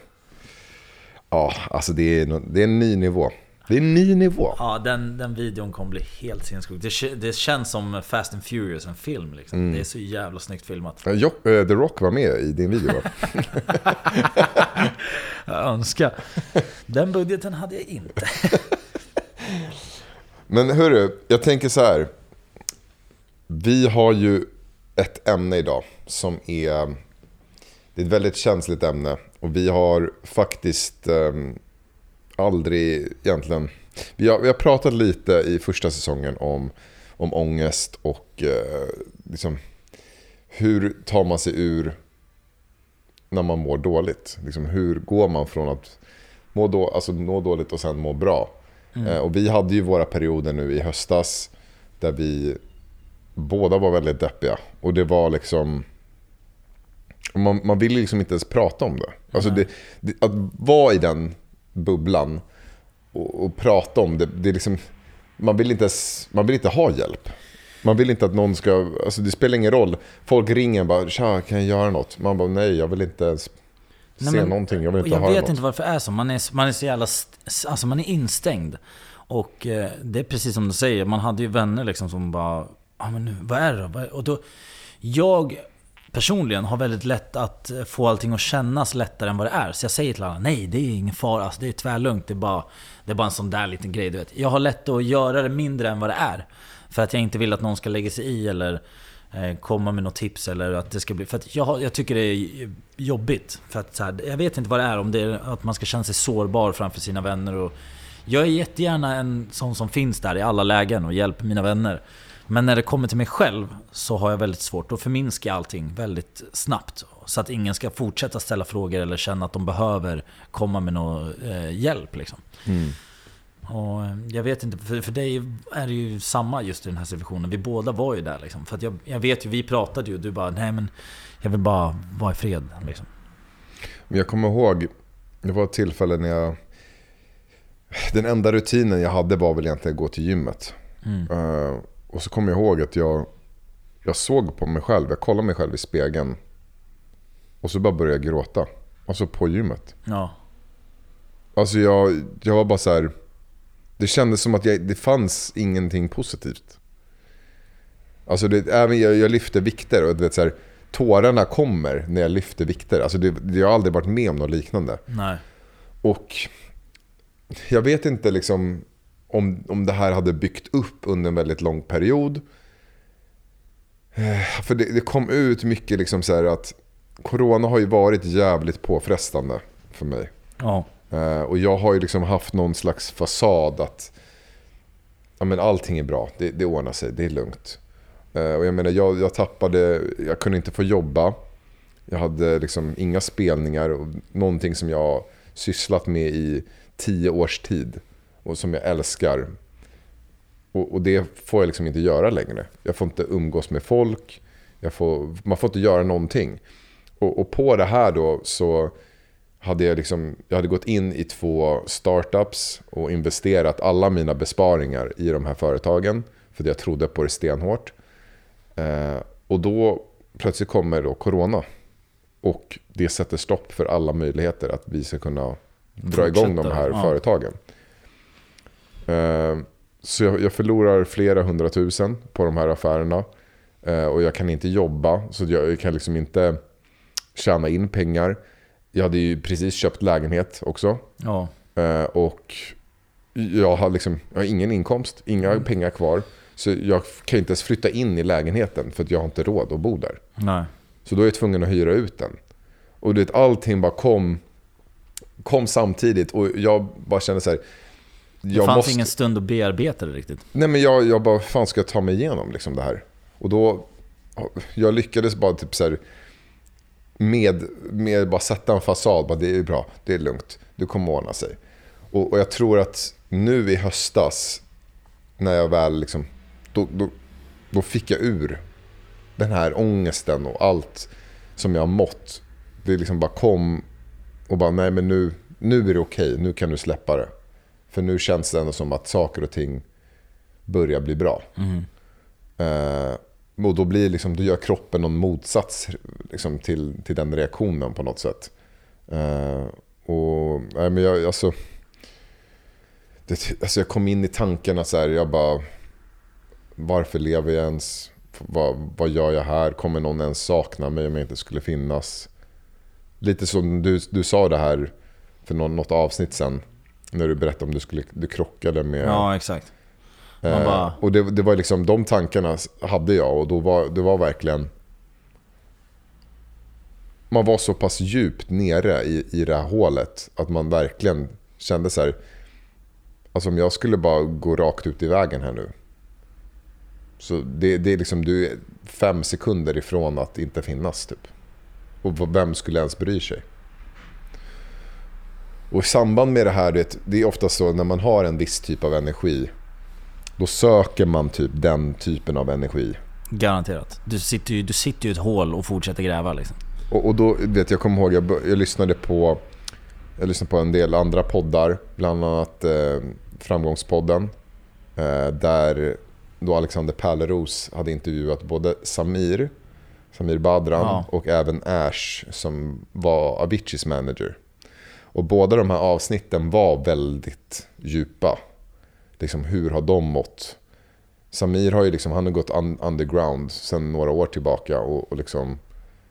A: ja, alltså det är, det är en ny nivå. Det är en ny nivå.
B: Ja, den, den videon kommer bli helt sinnessjuk. Det, det känns som Fast and Furious, en film liksom.
A: Mm.
B: Det är så jävla snyggt filmat.
A: Jo, eh, The Rock var med i din video va? <laughs>
B: Jag önskar. Den budgeten hade jag inte. <laughs>
A: Men hörru, jag tänker så här. Vi har ju ett ämne idag som är... Det är ett väldigt känsligt ämne. Och vi har faktiskt eh, aldrig egentligen... Vi har, vi har pratat lite i första säsongen om, om ångest och eh, liksom, hur tar man sig ur när man mår dåligt? Liksom, hur går man från att må, då, alltså, må dåligt och sen må bra? Eh, Och vi hade ju våra perioder nu i höstas där vi båda var väldigt deppiga. Och det var liksom... Man, man vill liksom inte ens prata om det. Alltså det, det. Att vara i den bubblan och, och prata om det, det är liksom... Man vill, inte ens, man vill inte ha hjälp. Man vill inte att någon ska... Alltså det spelar ingen roll. Folk ringer och bara “Tja, kan jag göra något?” Man bara “Nej, jag vill inte ens
B: Nej,
A: se
B: men-
A: någonting. Jag vill inte
B: jag
A: höra
B: vet
A: något.”
B: inte varför det är så. Man är, man är så jävla... Alltså man är instängd. Och eh, det är precis som du säger. Man hade ju vänner liksom som bara... Ja men nu, vad är det då? Vad är-" Och då... Jag personligen har väldigt lätt att eh, få allting att kännas lättare än vad det är. Så jag säger till alla, nej det är ingen fara. Alltså, det är tvärlugnt. Det är, bara, det är bara en sån där liten grej du vet. Jag har lätt att göra det mindre än vad det är. För att jag inte vill att någon ska lägga sig i eller eh, komma med något tips eller att det ska bli... För att jag, jag tycker det är jobbigt. För att så här, jag vet inte vad det är, om det är att man ska känna sig sårbar framför sina vänner och... Jag är jättegärna en sån som finns där i alla lägen och hjälper mina vänner. Men när det kommer till mig själv så har jag väldigt svårt att förminska allting väldigt snabbt. Så att ingen ska fortsätta ställa frågor eller känna att de behöver komma med någon eh, hjälp. Liksom. Och eh, jag vet inte, för, för dig är det ju samma just i den här situationen. Vi båda var ju där liksom. För jag, jag vet ju, vi pratade ju och du bara nej men jag vill bara vara i fred liksom.
A: Jag kommer ihåg, det var ett tillfälle när jag... Den enda rutinen jag hade var väl egentligen att gå till gymmet.
B: Mm.
A: Uh, och så kommer jag ihåg att jag, jag såg på mig själv, jag kollade mig själv i spegeln. Och så bara började jag gråta. Alltså på gymmet.
B: Ja.
A: Alltså jag, jag var bara så här. Det kändes som att jag, det fanns ingenting positivt. Alltså det, även jag, jag lyfte vikter och du vet så här, tårarna kommer när jag lyfter vikter. Alltså det, jag har aldrig varit med om något liknande.
B: Nej.
A: Och jag vet inte liksom om, om det här hade byggt upp under en väldigt lång period. Eh, För det, det kom ut mycket liksom så här att Corona har ju varit jävligt påfrestande för mig.
B: Ja.
A: Eh, Och jag har ju liksom haft någon slags fasad att ja, men allting är bra, det, det ordnar sig, det är lugnt. Eh, Och jag menar, jag, jag tappade, jag kunde inte få jobba. Jag hade liksom inga spelningar och någonting som jag sysslat med i tio års tid och som jag älskar. Och, och det får jag liksom inte göra längre. Jag får inte umgås med folk, får, man får inte göra någonting. Och, och på det här då så hade jag, liksom, jag hade gått in i två startups och investerat alla mina besparingar i de här företagen. För jag trodde på det stenhårt. Eh, och då plötsligt kommer då corona. Och det sätter stopp för alla möjligheter att vi ska kunna dra igång de här
B: ja.
A: företagen. Eh, så jag, förlorar flera hundratusen på de här affärerna. Eh, och jag kan inte jobba, så jag kan liksom inte tjäna in pengar. Jag hade ju precis köpt lägenhet också.
B: Ja.
A: Eh, och jag har, liksom, jag har ingen inkomst, inga pengar kvar. Så jag kan inte ens flytta in i lägenheten för att jag har inte råd att bo där.
B: Nej.
A: Så då är jag tvungen att hyra ut den. Och du vet, allting bara kom, kom samtidigt och jag bara kände så här.
B: Det
A: Jag
B: fanns
A: måste,
B: ingen stund att bearbeta det riktigt.
A: Nej men jag, jag bara, fan ska jag ta mig igenom liksom det här? Och då, jag lyckades bara typ så här, med, med bara sätta en fasad, bara det är bra, det är lugnt, det kommer ordna sig. Och, och jag tror att nu i höstas, när jag väl liksom, då, då, då fick jag ur den här ångesten och allt som jag har mått. Det liksom bara kom och bara, nej men nu, nu är det okej, nu kan du släppa det. För nu känns det ändå som att saker och ting börjar bli bra. Eh, och då, blir liksom, då gör kroppen någon motsats liksom, till, till den reaktionen på något sätt. Eh, och, nej, men jag, alltså, det, alltså jag kom in i tankarna så här, jag bara... Varför lever jag ens? Vad, vad gör jag här? Kommer någon ens sakna mig om jag inte skulle finnas? Lite som du, du sa det här för något avsnitt sen. När du berättade om du, skulle, du krockade med...
B: Ja, exakt.
A: Eh,
B: bara-
A: och det, det var liksom de tankarna hade jag och då var det var verkligen man var så pass djupt nere i, i det här hålet att man verkligen kände så här alltså om jag skulle bara gå rakt ut i vägen här nu. Så det, det är liksom du är fem sekunder ifrån att inte finnas typ. Och vem skulle ens bry sig och i samband med det här, det, det är ofta så när man har en viss typ av energi då söker man typ den typen av energi.
B: Garanterat. Du sitter ju du sitter ju i ett hål och fortsätter gräva liksom.
A: Och, och då, vet jag kommer ihåg, jag, jag lyssnade på jag lyssnade på en del andra poddar, bland annat eh, Framgångspodden. Eh, där då Alexander Pärleros hade intervjuat både Samir, Samir Badran
B: Ja.
A: och även Ash som var Aviciis manager. Och båda de här avsnitten var väldigt djupa. Liksom hur har de mått? Samir har ju liksom, han har gått un- underground sedan några år tillbaka och, och liksom,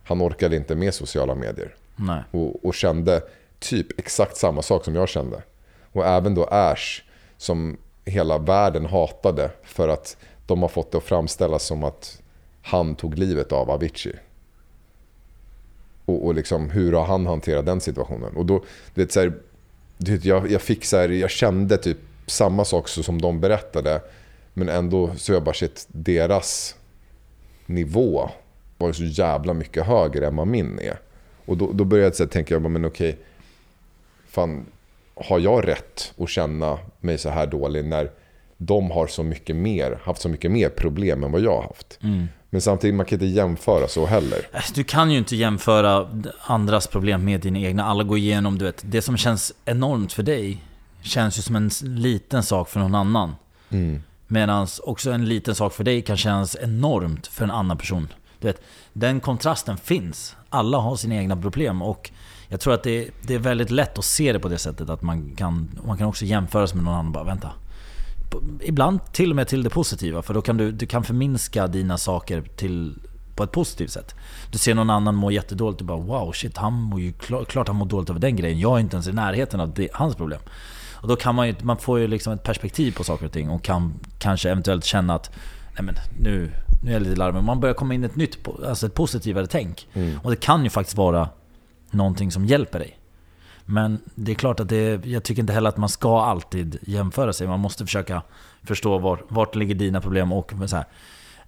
A: han orkade inte med sociala medier.
B: Nej.
A: Och, och kände typ exakt samma sak som jag kände. Och även då Ash som hela världen hatade för att de har fått det att framställas som att han tog livet av Avicii. Och, och liksom, hur har han hanterat den situationen? Och då, du vet, så här, du vet, jag, jag fick så här, jag kände typ samma sak som de berättade. Men ändå så jag bara shit, deras nivå var så jävla mycket högre än vad min är. Och då, då började jag så här tänka, jag bara, men okej, fan, har jag rätt att känna mig så här dålig när de har så mycket mer, haft så mycket mer problem än vad jag har haft.
B: Mm.
A: Men samtidigt, man kan inte jämföra så heller.
B: Äh, Du kan ju inte jämföra andras problem med dina egna. Alla går igenom, du vet, det som känns enormt för dig känns ju som en liten sak för någon annan.
A: Mm.
B: Medan också en liten sak för dig kan kännas enormt för en annan person. Du vet, den kontrasten finns. Alla har sina egna problem och jag tror att det, är väldigt lätt att se det på det sättet att man kan, man kan också jämföra sig med någon annan bara vänta. Ibland till och med till det positiva för då kan du, du kan förminska dina saker till, på ett positivt sätt. Du ser någon annan må jättedåligt och bara wow shit han mår ju klart, klart han mår dåligt över den grejen. Jag är inte ens i närheten av det, hans problem. Och då kan man ju, man får ju liksom ett perspektiv på saker och ting och kan kanske eventuellt känna att nej men nu, nu är jag lite larvig. Man börjar komma in i ett nytt, alltså ett positivare tänk.
A: Mm.
B: Och det kan ju faktiskt vara någonting som hjälper dig. Men det är klart att det, jag tycker inte heller att man ska alltid jämföra sig. Man måste försöka förstå var, vart ligger dina problem och så här,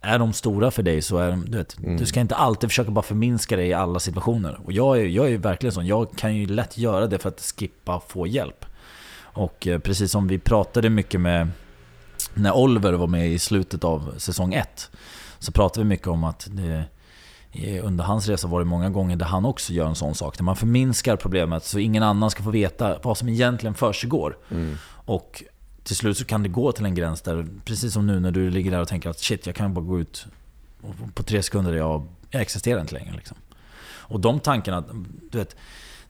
B: är de stora för dig så är de, du vet,
A: Mm.
B: du ska inte alltid försöka bara förminska dig i alla situationer. Och jag är, jag är verkligen sån, jag kan ju lätt göra det för att skippa få hjälp. Och eh, precis som vi pratade mycket med när Oliver var med i slutet av säsong 1 så pratade vi mycket om att det, under hans resa var det många gånger där han också gör en sån sak. Där man förminskar problemet så ingen annan ska få veta vad som egentligen försiggår.
A: Mm.
B: Och till slut så kan det gå till en gräns där, precis som nu när du ligger där och tänker att shit, jag kan bara gå ut och på tre sekunder, jag, jag existerar inte längre. Liksom. Och de tankarna, du vet,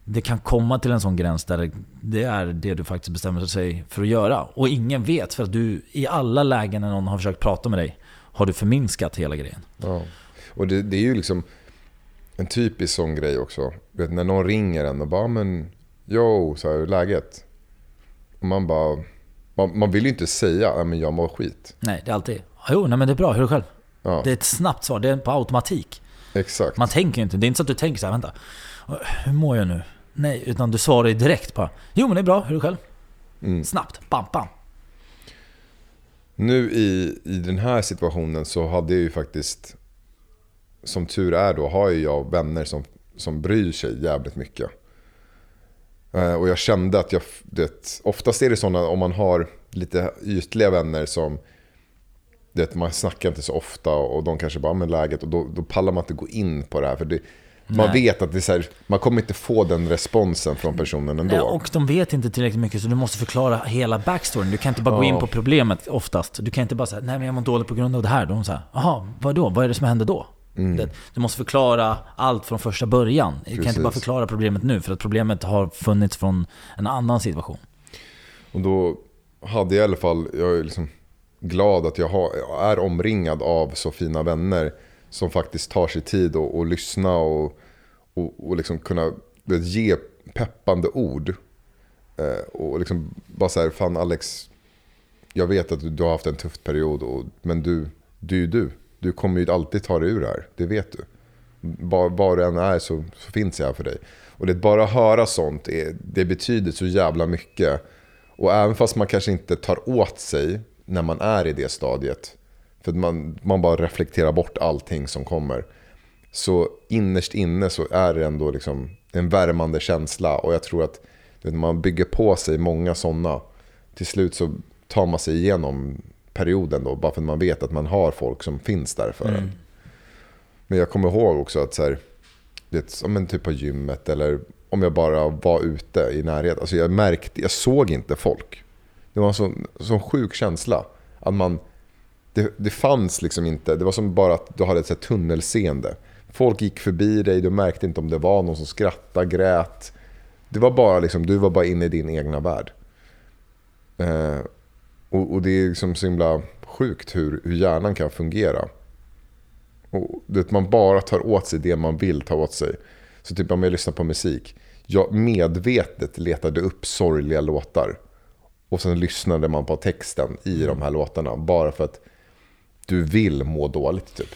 B: det kan komma till en sån gräns där det är det du faktiskt bestämmer sig för att göra. Och ingen vet, för att du i alla lägen när någon har försökt prata med dig, har du förminskat hela grejen.
A: Ja. Och det, det är ju liksom en typisk sån grej också. Du vet, när någon ringer en och bara men yo, så här, hur är läget? Och man bara, man, man vill ju inte säga "Ja, men jag mår skit.
B: Nej, det är alltid Jo, nej men det är bra, hur är det själv?
A: Ja,
B: Det är ett snabbt svar, det är på automatik.
A: exakt.
B: Man tänker inte, det är inte så att du tänker så här, vänta, hur mår jag nu? Nej, utan du svarar ju direkt bara Jo men det är bra, hur är det själv?
A: Mm.
B: Snabbt, bam, bam.
A: Nu i, i den här situationen så hade jag ju faktiskt, som tur är då, har ju jag vänner som, som bryr sig jävligt mycket. Eh, och jag kände att jag, det, oftast är det sådana om man har lite ytliga vänner som, det, man snackar inte så ofta och de kanske bara, "Ja, men läget, och då, då pallar man inte gå in på det här. För det, man vet att det är så här, man kommer inte få den responsen från personen ändå.
B: Nej, och de vet inte tillräckligt mycket så du måste förklara hela backstoryn. Du kan inte bara gå in
A: Ja.
B: på problemet oftast. Du kan inte bara säga nej men jag mår dåligt på grund av det här. De säger jaha, vadå? Vad är det som händer då?
A: Mm.
B: Du måste förklara allt från första början. Du kan inte bara förklara problemet nu för att problemet har funnits från en annan situation.
A: Och då hade jag i alla fall, jag är liksom glad att jag, har, jag är omringad av så fina vänner som faktiskt tar sig tid att och lyssna och, och, och liksom kunna vet, ge peppande ord. Eh, och liksom bara så här, fan Alex, jag vet att du, du har haft en tuff period, och, men du, du är ju du. Du kommer ju alltid ta dig ur det här, det vet du. Var, var du än är så, så finns jag här för dig. Och det bara att höra sånt, är, det betyder så jävla mycket. Och även fast man kanske inte tar åt sig när man är i det stadiet. För att man, man bara reflekterar bort allting som kommer. Så innerst inne så är det ändå liksom en värmande känsla. Och jag tror att vet, när man bygger på sig många sådana. Till slut så tar man sig igenom perioden då. Bara för att man vet att man har folk som finns där för en. Men jag kommer ihåg också att så här, det, som en typ på gymmet eller om jag bara var ute i närheten. Alltså jag märkte, jag såg inte folk. Det var en sån, sån sjuk känsla. Att man, det, det fanns liksom inte, det var som bara att du hade ett så tunnelseende. Folk gick förbi dig, du märkte inte om det var någon som skrattade, grät. Det var bara liksom, du var bara inne i din egna värld. Eh, och, och det är liksom så himla sjukt hur, hur hjärnan kan fungera. Och vet, man bara tar åt sig det man vill ta åt sig. Så typ om jag lyssnar på musik. Jag medvetet letade upp sorgliga låtar. Och sen lyssnade man på texten i de här låtarna. Bara för att du vill må dåligt typ.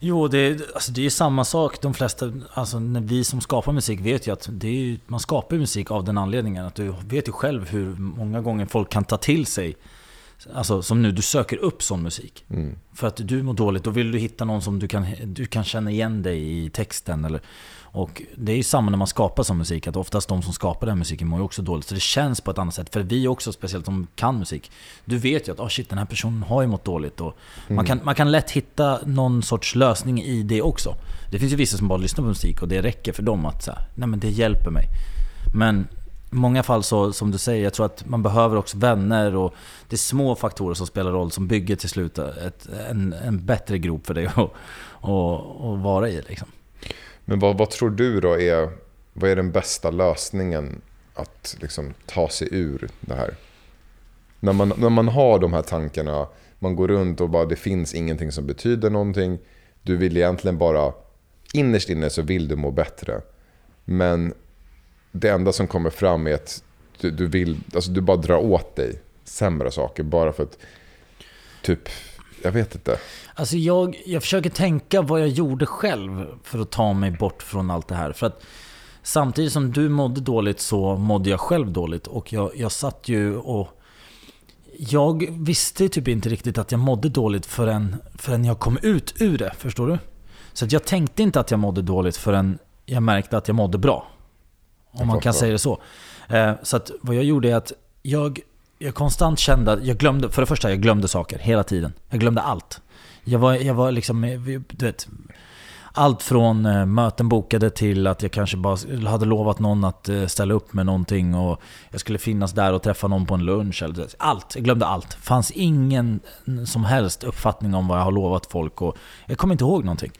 B: Jo, det, är- alltså det är samma sak. De flesta, alltså när vi som skapar musik vet ju att det är man skapar musik av den anledningen. Att du vet ju själv hur många gånger folk kan ta till sig Alltså som nu, du söker upp sån musik.
A: Mm.
B: För att du mår dåligt, då vill du hitta någon som du kan, du kan känna igen dig i texten. Eller, och det är ju samma när man skapar sån musik, att oftast de som skapar den musiken mår ju också dåligt. Så det känns på ett annat sätt. För vi också, speciellt som kan musik, du vet ju att oh shit, den här personen har ju mått dåligt. Och
A: Mm.
B: man, kan, man kan lätt hitta någon sorts lösning i det också. Det finns ju vissa som bara lyssnar på musik och det räcker för dem att säga, nej men det hjälper mig. Men i många fall så, som du säger, jag tror att man behöver också vänner och det är små faktorer som spelar roll som bygger till slut ett, en, en bättre grop för dig att, att vara i. Liksom.
A: Men vad, vad tror du då är, vad är den bästa lösningen att liksom ta sig ur det här? När man, när man har de här tankarna, man går runt och bara det finns ingenting som betyder någonting. Du vill egentligen bara, innerst inne så vill du må bättre. Men det enda som kommer fram är att du, du vill, alltså du bara drar åt dig sämre saker bara för att, typ, jag vet inte.
B: Alltså jag, jag försöker tänka vad jag gjorde själv för att ta mig bort från allt det här. För att samtidigt som du mådde dåligt så mådde jag själv dåligt. Och jag, jag satt ju och... Jag visste typ inte riktigt att jag mådde dåligt förrän, förrän jag kom ut ur det. Förstår du? Så att jag tänkte inte att jag mådde dåligt förrän jag märkte att jag mådde bra. Om man kan säga det så. Eh, Så att vad jag gjorde är att jag, jag konstant kände att jag glömde, för det första, jag glömde saker hela tiden. Jag glömde allt. Jag var, jag var liksom, eh, du vet, allt från eh, möten bokade till att jag kanske bara hade lovat någon att ställa upp med någonting och jag skulle finnas där och träffa någon på en lunch. Eller, allt, jag glömde allt. Fanns ingen som helst uppfattning om vad jag har lovat folk och jag kommer inte ihåg någonting.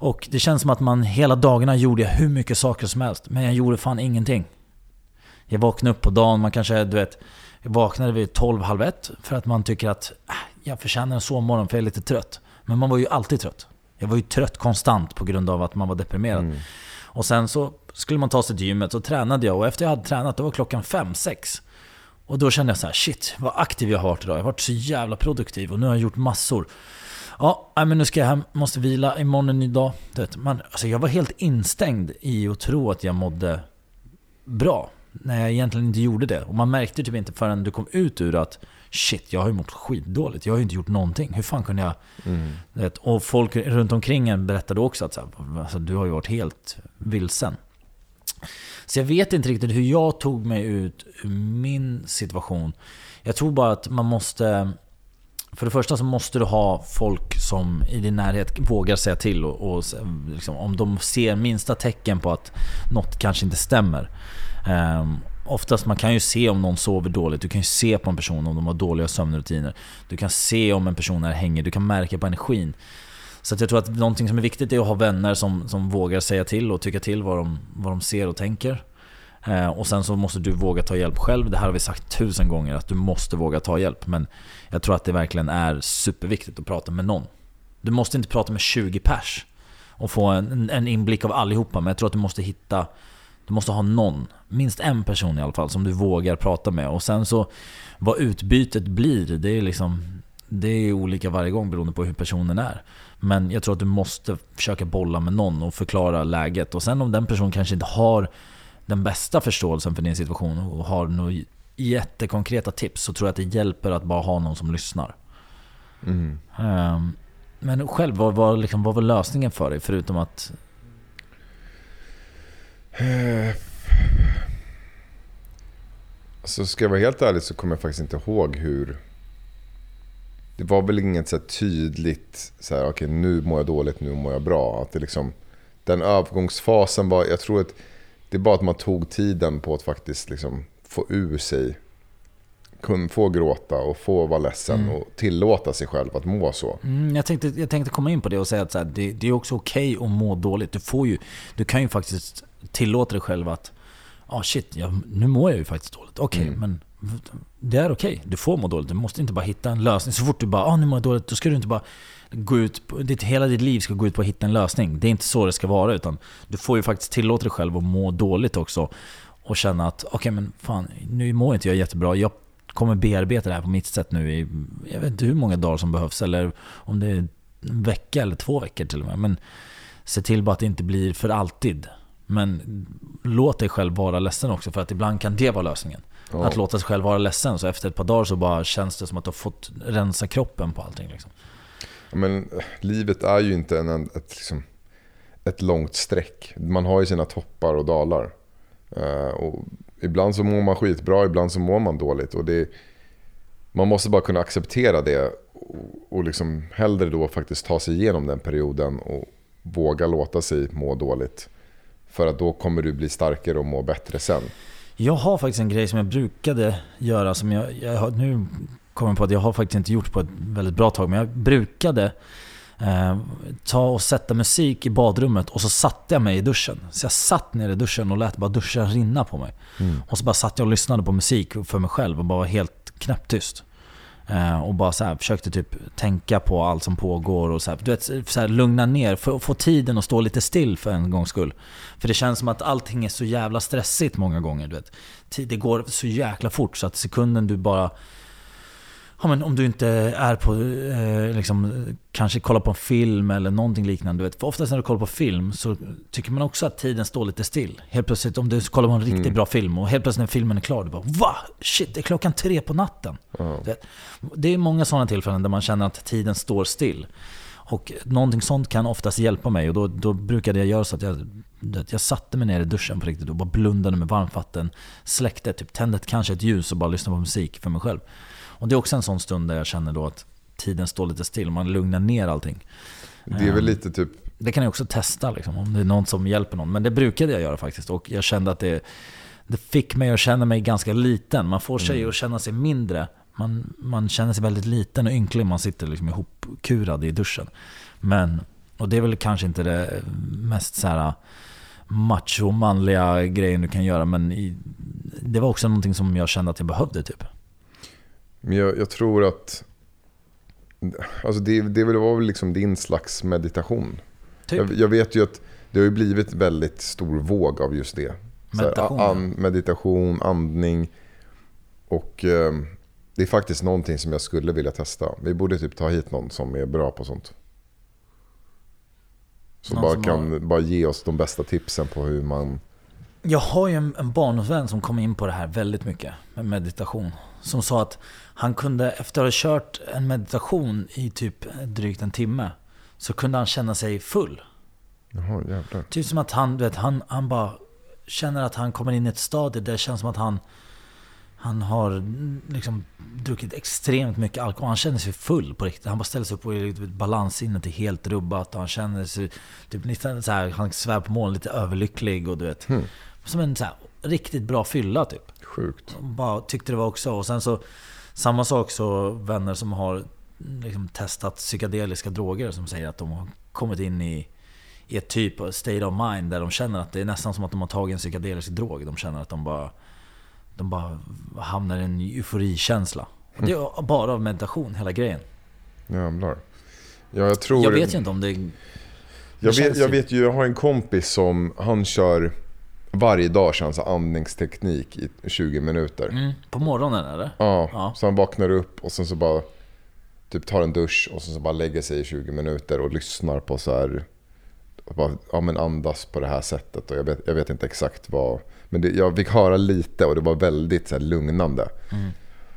B: Och det känns som att man hela dagarna gjorde jag hur mycket saker som helst, men jag gjorde fan ingenting. Jag vaknade upp på dagen, man kanske, du vet, vaknade vid 12, halv ett för att man tycker att äh, jag förtjänar en sovmorgon för jag är lite trött. Men man var ju alltid trött. Jag var ju trött konstant på grund av att man var deprimerad. Och sen så skulle man ta sig till gymmet, så tränade jag och efter jag hade tränat, då var klockan fem sex. Och då kände jag så här: shit vad aktiv jag har varit idag. Jag har varit så jävla produktiv och nu har jag gjort massor. Ja, men nu ska jag hem, måste vila, imorgon är en ny dag. Man, alltså jag var helt instängd i att tro att jag mådde bra. När jag egentligen inte gjorde det. Och man märkte typ inte förrän du kom ut ur att Shit, jag har ju mått skitdåligt. Jag har ju inte gjort någonting. Hur fan kunde jag... Vet, och folk runt omkring en berättade också att så här, alltså, du har ju varit helt vilsen. Så jag vet inte riktigt hur jag tog mig ut ur min situation. Jag tror bara att man måste... För det första så måste du ha folk som i din närhet vågar säga till och, och liksom, om de ser minsta tecken på att något kanske inte stämmer. Um, oftast man kan ju se om någon sover dåligt, du kan ju se på en person om de har dåliga sömnrutiner. Du kan se om en person är hängig, du kan märka på energin. Så att jag tror att någonting som är viktigt är att ha vänner som, som vågar säga till och tycka till vad de, vad de ser och tänker. Eh, och sen så måste du våga ta hjälp själv. Det här har vi sagt tusen gånger, att du måste våga ta hjälp. Men jag tror att det verkligen är superviktigt att prata med någon. Du måste inte prata med 20 pers och få en, en inblick av allihopa. Men jag tror att du måste hitta du måste ha någon, minst en person i alla fall, som du vågar prata med. Och sen så, vad utbytet blir, det är liksom det är olika varje gång beroende på hur personen är. Men jag tror att du måste försöka bolla med någon och förklara läget. Och sen om den personen kanske inte har den bästa förståelsen för din situation och har några jättekonkreta tips så tror jag att det hjälper att bara ha någon som lyssnar.
A: Mm.
B: Um, men själv, vad var, liksom, vad var lösningen för dig? Förutom att...
A: Eh, Alltså ska jag vara helt ärlig så kommer jag faktiskt inte ihåg hur... Det var väl inget så tydligt så här, okej nu mår jag dåligt, nu mår jag bra. Att det liksom, den övergångsfasen var, jag tror att det är bara att man tog tiden på att faktiskt liksom få ur sig, få gråta och få vara ledsen och tillåta sig själv att må så.
B: Mm, jag, tänkte, jag tänkte komma in på det och säga att här, det, det är också okej att må dåligt. Du, får ju, du kan ju faktiskt tillåta dig själv att ah shit, jag, nu mår jag ju faktiskt dåligt. Okej,
A: Mm.
B: men det är okej. Du får må dåligt. Du måste inte bara hitta en lösning. Så fort du bara ah, nu mår jag dåligt, då ska du inte bara gå ut på, ditt, hela ditt liv ska gå ut på att hitta en lösning. Det är inte så det ska vara. Utan du får ju faktiskt tillåta dig själv att må dåligt också. Och känna att okej men fan, nu mår inte jag jättebra. Jag kommer bearbeta det här på mitt sätt nu i, jag vet inte hur många dagar som behövs. Eller om det är en vecka eller två veckor till och med. Men se till bara att det inte blir för alltid. Men låt dig själv vara ledsen också för att ibland kan det vara lösningen.
A: Ja.
B: Att låta sig själv vara ledsen. Så efter ett par dagar så bara känns det som att du har fått rensa kroppen på allting. Liksom.
A: Men eh, livet är ju inte en, en- ett, liksom, ett långt streck. Man har ju sina toppar och dalar. Uh, och ibland så mår man skitbra, ibland så mår man dåligt. Och det, man måste bara kunna acceptera det och, och liksom hellre då faktiskt ta sig igenom den perioden och våga låta sig må dåligt. För att då kommer du bli starkare och må bättre sen.
B: Jag har faktiskt en grej som jag brukade göra som jag, jag har, nu kommer på att jag har faktiskt inte gjort på ett väldigt bra tag. Men jag brukade eh, ta och sätta musik i badrummet och så satte jag mig i duschen. Så jag satt ner i duschen och lät bara duschen rinna på mig. Och så bara satt jag och lyssnade på musik för mig själv och bara var helt knäpptyst. Eh, och bara så här, försökte typ tänka på allt som pågår och så här, du vet, så här, lugna ner, få, få tiden att stå lite still för en gångs skull. För det känns som att allting är så jävla stressigt många gånger. Du vet. Det går så jäkla fort så att sekunden du bara... Ja, men om du inte är på, eh, liksom, kanske kollar på en film eller någonting liknande. Du vet. För oftast när du kollar på film så tycker man också att tiden står lite still. Helt plötsligt om du kollar på en riktigt bra film och helt plötsligt när filmen är klar, du bara Va? Shit, det är klockan tre på natten. Vet. Det är många sådana tillfällen där man känner att tiden står still. Och någonting sånt kan oftast hjälpa mig och då, då brukade jag göra så att jag, jag satte mig ner i duschen på riktigt och bara blundade med varmt vatten. Släckte, typ tände kanske ett ljus och bara lyssnade på musik för mig själv. Och det är också en sån stund där jag känner då att tiden står lite still, man lugnar ner allting.
A: Det är väl lite typ
B: Det kan jag också testa liksom, om det är någon som hjälper någon. Men det brukade jag göra faktiskt. Och jag kände att det, det fick mig att känna mig ganska liten. Man får sig att känna sig mindre. Man, man känner sig väldigt liten och ynklig. Man sitter liksom ihopkurad i duschen. Men, och det är väl kanske inte det mest så här macho-manliga grejen du kan göra. Men i, det var också någonting som jag kände att jag behövde typ.
A: Men jag, jag tror att alltså det, det var väl liksom din slags meditation.
B: Typ.
A: Jag, jag vet ju att det har ju blivit väldigt stor våg av just det. Så här,
B: Meditation,
A: an, meditation, andning. Och eh, det är faktiskt någonting som jag skulle vilja testa. Vi borde typ ta hit någon som är bra på sånt. Som
B: Någon
A: bara
B: som
A: kan bara ge oss de bästa tipsen på hur man...
B: Jag har ju en, en barndomsvän som kom in på det här väldigt mycket med meditation. Som sa att han kunde, efter att ha kört en meditation i typ drygt en timme, så kunde han känna sig full.
A: Jaha, jävlar.
B: Typ som att han, du vet, han, han bara känner att han kommer in i ett stadie där det känns som att han han har mm, liksom druckit extremt mycket alkohol. Han känner sig full på riktigt. Han bara ställer sig upp och är balanssinnet är helt rubbat. Han känner sig typ lite så här, han svär på moln, lite överlycklig och du vet. Som en så här, riktigt bra fylla typ.
A: Sjukt.
B: Bara tyckte det var också. Och sen så, samma sak så vänner som har liksom testat psykedeliska droger som säger att de har kommit in i, i ett typ av state of mind där de känner att det är nästan som att de har tagit en psykedelisk drog. De känner att de bara, de bara hamnar i en euforikänsla. Och det är bara av meditation, hela grejen.
A: Jävlar. Ja, jag tror...
B: Jag vet ju inte om det...
A: Jag vet, jag vet ju, jag har en kompis som, han kör varje dag kör han så andningsteknik i 20 minuter.
B: Mm, på morgonen eller?
A: Ja,
B: Ja.
A: så han vaknar upp och sen så bara typ tar en dusch och sen så bara lägger sig i 20 minuter och lyssnar på så här bara, ja men andas på det här sättet och jag vet, jag vet inte exakt vad men det, jag fick höra lite och det var väldigt så här, lugnande.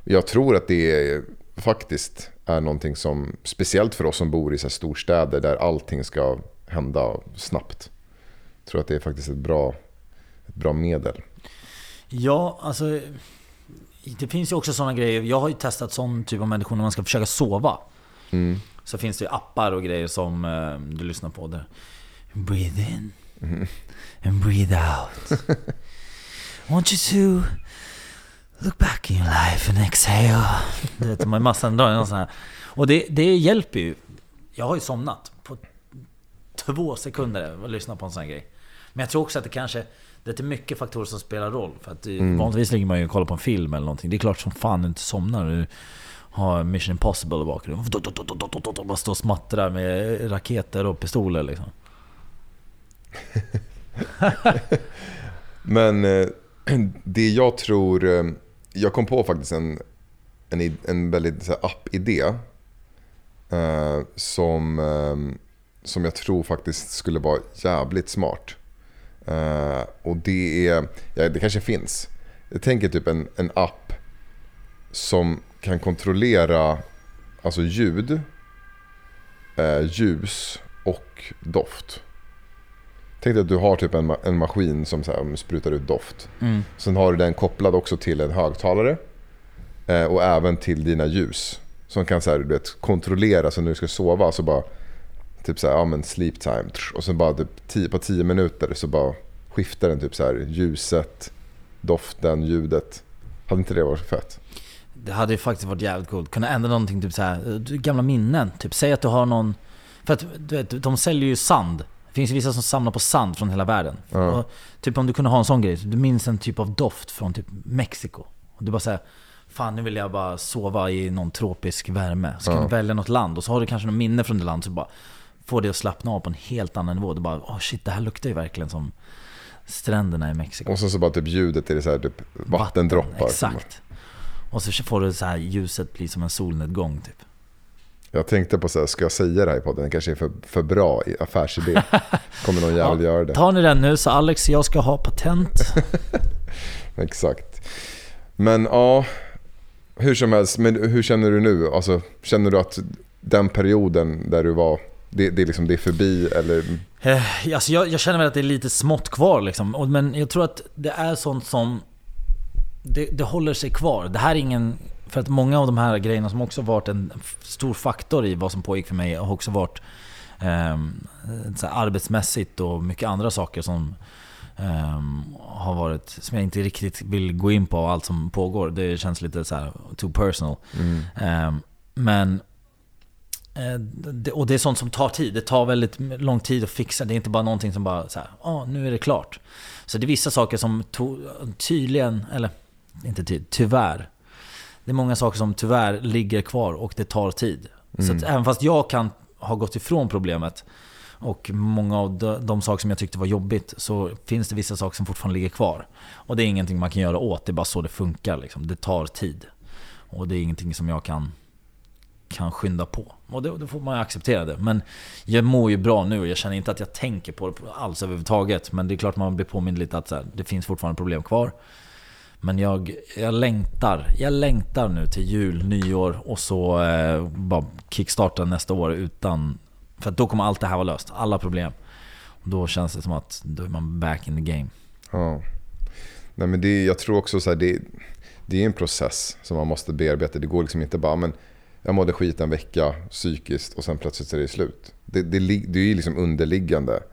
A: Jag tror att det är, faktiskt är någonting som, speciellt för oss som bor i så här storstäder där allting ska hända snabbt. Jag tror att det är faktiskt ett bra, bra medel.
B: Ja, alltså... Det finns ju också sådana grejer. Jag har ju testat sån typ av meditation när man ska försöka sova.
A: Mm.
B: Så finns det ju appar och grejer som eh, du lyssnar på där. Breathe in and breathe out. I <laughs> want you to look back in your life and exhale. Du vet, ju massa andra sådana här. Och det, det hjälper ju. Jag har ju somnat på två sekunder att lyssna på en sån här grej. Men jag tror också att det kanske det är mycket faktorer som spelar roll. För att det- vanligtvis ligger man ju och kollar på en film eller någonting. Det är klart som fan du inte somnar. Du har Mission Impossible i bakgrunden. Bara står och smattrar med raketer och pistoler liksom. <laughs>
A: Men eh, det jag tror, eh, jag kom på faktiskt en, en, en väldigt app-idé. Eh, som, eh, som jag tror faktiskt skulle vara jävligt smart. Eh, och det är, ja, det kanske finns. jag tänker typ en, en app som kan kontrollera alltså ljud, eh, ljus och doft. Tänk dig att du har typ en, en maskin som så här, sprutar ut doft.
B: Mm.
A: Sen har du den kopplad också till en högtalare eh, och även till dina ljus. Som kan så här, du vet, kontrollera så när du ska sova så bara typ så här, ja men sleep time. Och sen bara typ tio, på 10 minuter så bara skiftar den typ så här ljuset, doften, ljudet. Hade inte det varit fett?
B: Det hade ju faktiskt varit jävligt coolt. Kunna ändra någonting, typ så här, du- gamla minnen. Typ säg att du har någon... För att du vet, de säljer ju sand. Det finns ju vissa som samlar på sand från hela världen.
A: Ja.
B: Och, typ om du kunde ha en sån grej. Du minns en typ av doft från typ Mexiko. Och du bara säger Fan nu vill jag bara sova i någon tropisk värme. Så kan
A: Ja.
B: du välja något land och så har du kanske något minne från det landet. Så bara får det att slappna av på en helt annan nivå. Du bara oh shit det här luktar ju verkligen som stränderna i Mexiko.
A: Och sen så bara typ ljudet är det så här typ vattendroppar.
B: Exakt. Och så får du så här ljuset bli som en solnedgång typ.
A: Jag tänkte på så här, ska jag säga det här i podden? Det kanske är för, för bra affärsidé. <laughs> Kommer någon jävel
B: Ja,
A: göra det?
B: Tar ni den nu så Alex, jag ska ha patent. <laughs>
A: Exakt. Men ja, hur som helst. Men hur känner du nu? Alltså, känner du att den perioden där du var, det, det, är, liksom, det är förbi? Eller?
B: Eh, alltså jag, jag känner väl att det är lite smått kvar liksom. Men jag tror att det är sånt som... Det, det håller sig kvar. Det här är ingen... För att många av de här grejerna som också varit en stor faktor i vad som pågick för mig har också varit här arbetsmässigt och mycket andra saker som ehm, har varit, som jag inte riktigt vill gå in på allt som pågår. Det känns lite så här too personal.
A: Mm.
B: Men eh, det, och det är sånt som tar tid. Det tar väldigt lång tid att fixa. Det är inte bara någonting som bara så här, ja nu är det klart. Så det är vissa saker som to, tydligen, eller inte tydligen, tyvärr. Det är många saker som tyvärr ligger kvar och det tar tid. Så att även fast jag kan ha gått ifrån problemet och många av de, de saker som jag tyckte var jobbigt så finns det vissa saker som fortfarande ligger kvar. Och det är ingenting man kan göra åt, det är bara så det funkar. Liksom. Det tar tid. Och det är ingenting som jag kan, kan skynda på. Och då, då får man ju acceptera det. Men jag mår ju bra nu och jag känner inte att jag tänker på det alls överhuvudtaget. Men det är klart man blir påmind lite att så här, det finns fortfarande problem kvar. Men jag, jag längtar. Jag längtar nu till jul, nyår och så eh, bara kickstarta nästa år utan... För att då kommer allt det här vara löst. Alla problem. Och då känns det som att då är man back in the game.
A: Ja. Nej, men det, jag tror också så här, det, det är en process som man måste bearbeta. Det går liksom inte bara, men jag mådde skit en vecka psykiskt och sen plötsligt så är det slut. Det, det, det är ju liksom underliggande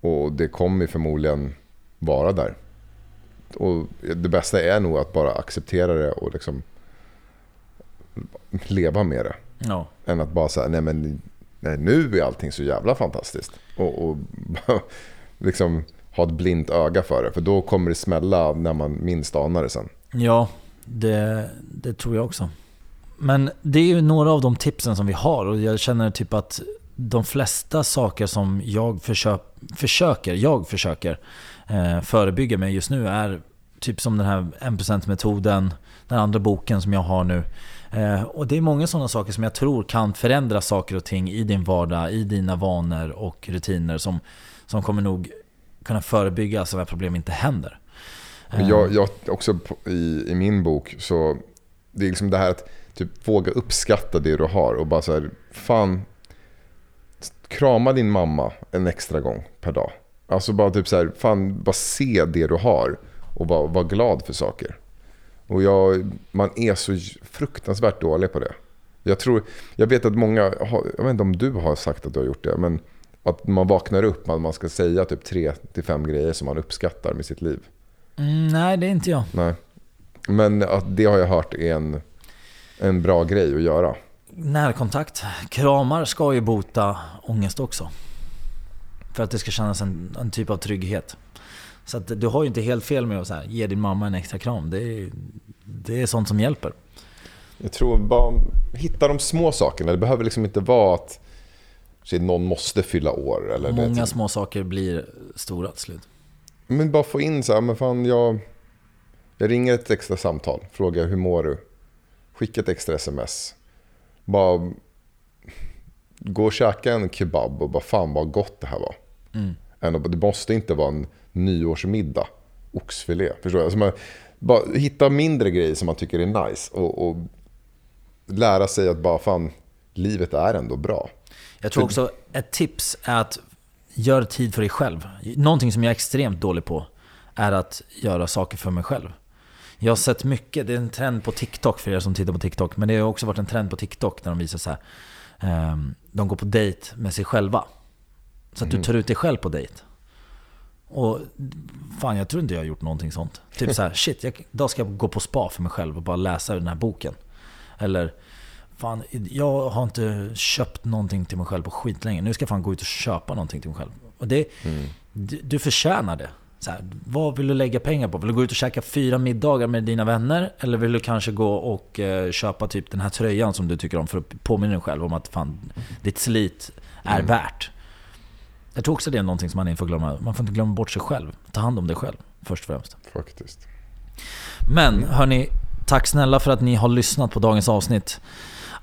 A: och det kommer förmodligen vara där. Och det bästa är nog att bara acceptera det och liksom leva med det.
B: Ja.
A: Än att bara säga, nej men nej, nu är allting så jävla fantastiskt. Och, och <laughs> liksom ha ett blint öga för det. För då kommer det smälla när man minst anar det sen.
B: Ja, det, det tror jag också. Men det är ju några av de tipsen som vi har och jag känner typ att de flesta saker som jag försö försöker, jag försöker eh, förebygga med just nu är typ som den här 1%-metoden, den andra boken som jag har nu. Eh, och det är många sådana saker som jag tror kan förändra saker och ting i din vardag, i dina vanor och rutiner som, som kommer nog kunna förebygga så att problem inte händer.
A: Men jag, jag också i, i min bok så det är liksom det här att typ våga uppskatta det du har och bara så här, fan krama din mamma en extra gång per dag. Alltså bara typ så här, fan bara se det du har och vara var glad för saker. Och jag, man är så fruktansvärt dålig på det. Jag tror, jag vet att många, har, jag vet inte om du har sagt att du har gjort det, men att man vaknar upp, att man ska säga typ tre till fem grejer som man uppskattar med sitt liv.
B: Mm, nej, det är inte jag.
A: Nej. Men att det har jag hört är en, en bra grej att göra.
B: Närkontakt. Kramar ska ju bota ångest också. För att det ska kännas en, en typ av trygghet. Så att du har ju inte helt fel med att så här, ge din mamma en extra kram. Det är, det är sånt som hjälper.
A: Jag tror bara hitta de små sakerna. Det behöver liksom inte vara att någon måste fylla år. Eller det,
B: Många små saker blir stora till slut.
A: Men bara få in så här, men fan jag, jag ringer ett extra samtal, frågar hur mår du? Skicka ett extra sms. Bara gå och käka en kebab och bara fan vad gott det här var.
B: Mm.
A: Det måste inte vara en nyårsmiddag, oxfilé. Förstår du? Alltså man, bara hitta mindre grejer som man tycker är nice. Och, och lära sig att bara fan, livet är ändå bra.
B: Jag tror också ett tips är att göra tid för dig själv. Någonting som jag är extremt dålig på är att göra saker för mig själv. Jag har sett mycket, det är en trend på TikTok för er som tittar på TikTok, men det har också varit en trend på TikTok när de visar så här. Um, de går på dejt med sig själva. Så att du tar ut dig själv på dejt. Och fan, jag tror inte jag har gjort någonting sånt. Typ så här, <laughs> shit, jag, idag ska jag gå på spa för mig själv och bara läsa den här boken. Eller, fan, jag har inte köpt någonting till mig själv på skitlänge. Nu ska jag fan gå ut och köpa någonting till mig själv. Och det,
A: Mm.
B: du, du förtjänar det. Så här, vad vill du lägga pengar på? Vill du gå ut och käka fyra middagar med dina vänner? Eller vill du kanske gå och eh, köpa typ den här tröjan som du tycker om för att påminna dig själv om att fan, ditt slit är
A: Mm.
B: värt? Jag tror också det är någonting som man inte får glömma. Man får inte glömma bort sig själv. Ta hand om dig själv först och främst.
A: Faktiskt.
B: Men hörni, tack snälla för att ni har lyssnat på dagens avsnitt.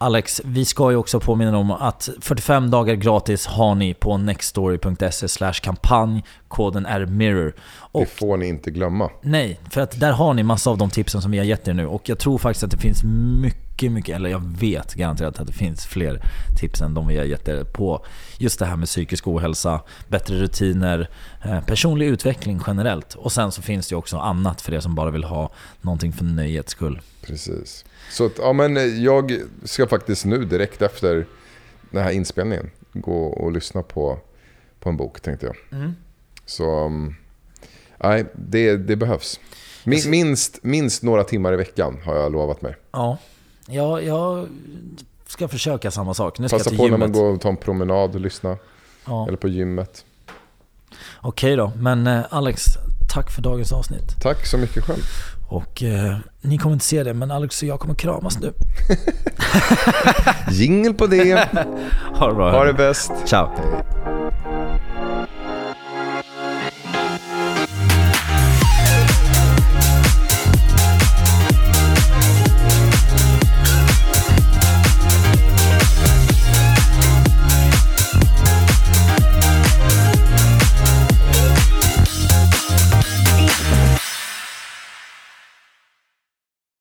B: Alex, vi ska ju också påminna om att 45 dagar gratis har ni på nextstory.se kampanj. Koden är MIRROR.
A: Det
B: Och
A: får ni inte glömma.
B: nej, för att där har ni massa av de tipsen som vi har gett er nu. Och jag tror faktiskt att det finns mycket, mycket, eller jag vet garanterat att det finns fler tips än de vi har gett er på just det här med psykisk ohälsa, bättre rutiner, eh, personlig utveckling generellt. Och sen så finns det ju också annat för er som bara vill ha någonting för nöjets skull.
A: Precis. Så att, ja, men jag ska faktiskt nu direkt efter den här inspelningen gå och lyssna på, på en bok tänkte jag.
B: Mm.
A: Så um, nej, det, det behövs. Min, minst, minst några timmar i veckan har jag lovat mig.
B: Ja, jag, jag ska försöka samma sak. Nu ska
A: Passa
B: jag
A: på
B: till
A: när
B: gymmet.
A: man går och tar en promenad och lyssna.
B: Ja.
A: Eller på gymmet.
B: Okej då, men eh, Alex, tack för dagens avsnitt.
A: Tack så mycket själv.
B: Och eh, ni kommer inte se det, men Alex och jag kommer kramas nu. <laughs>
A: Jingel på det. <laughs>
B: Ha det bra.
A: Ha det bäst.
B: Ciao.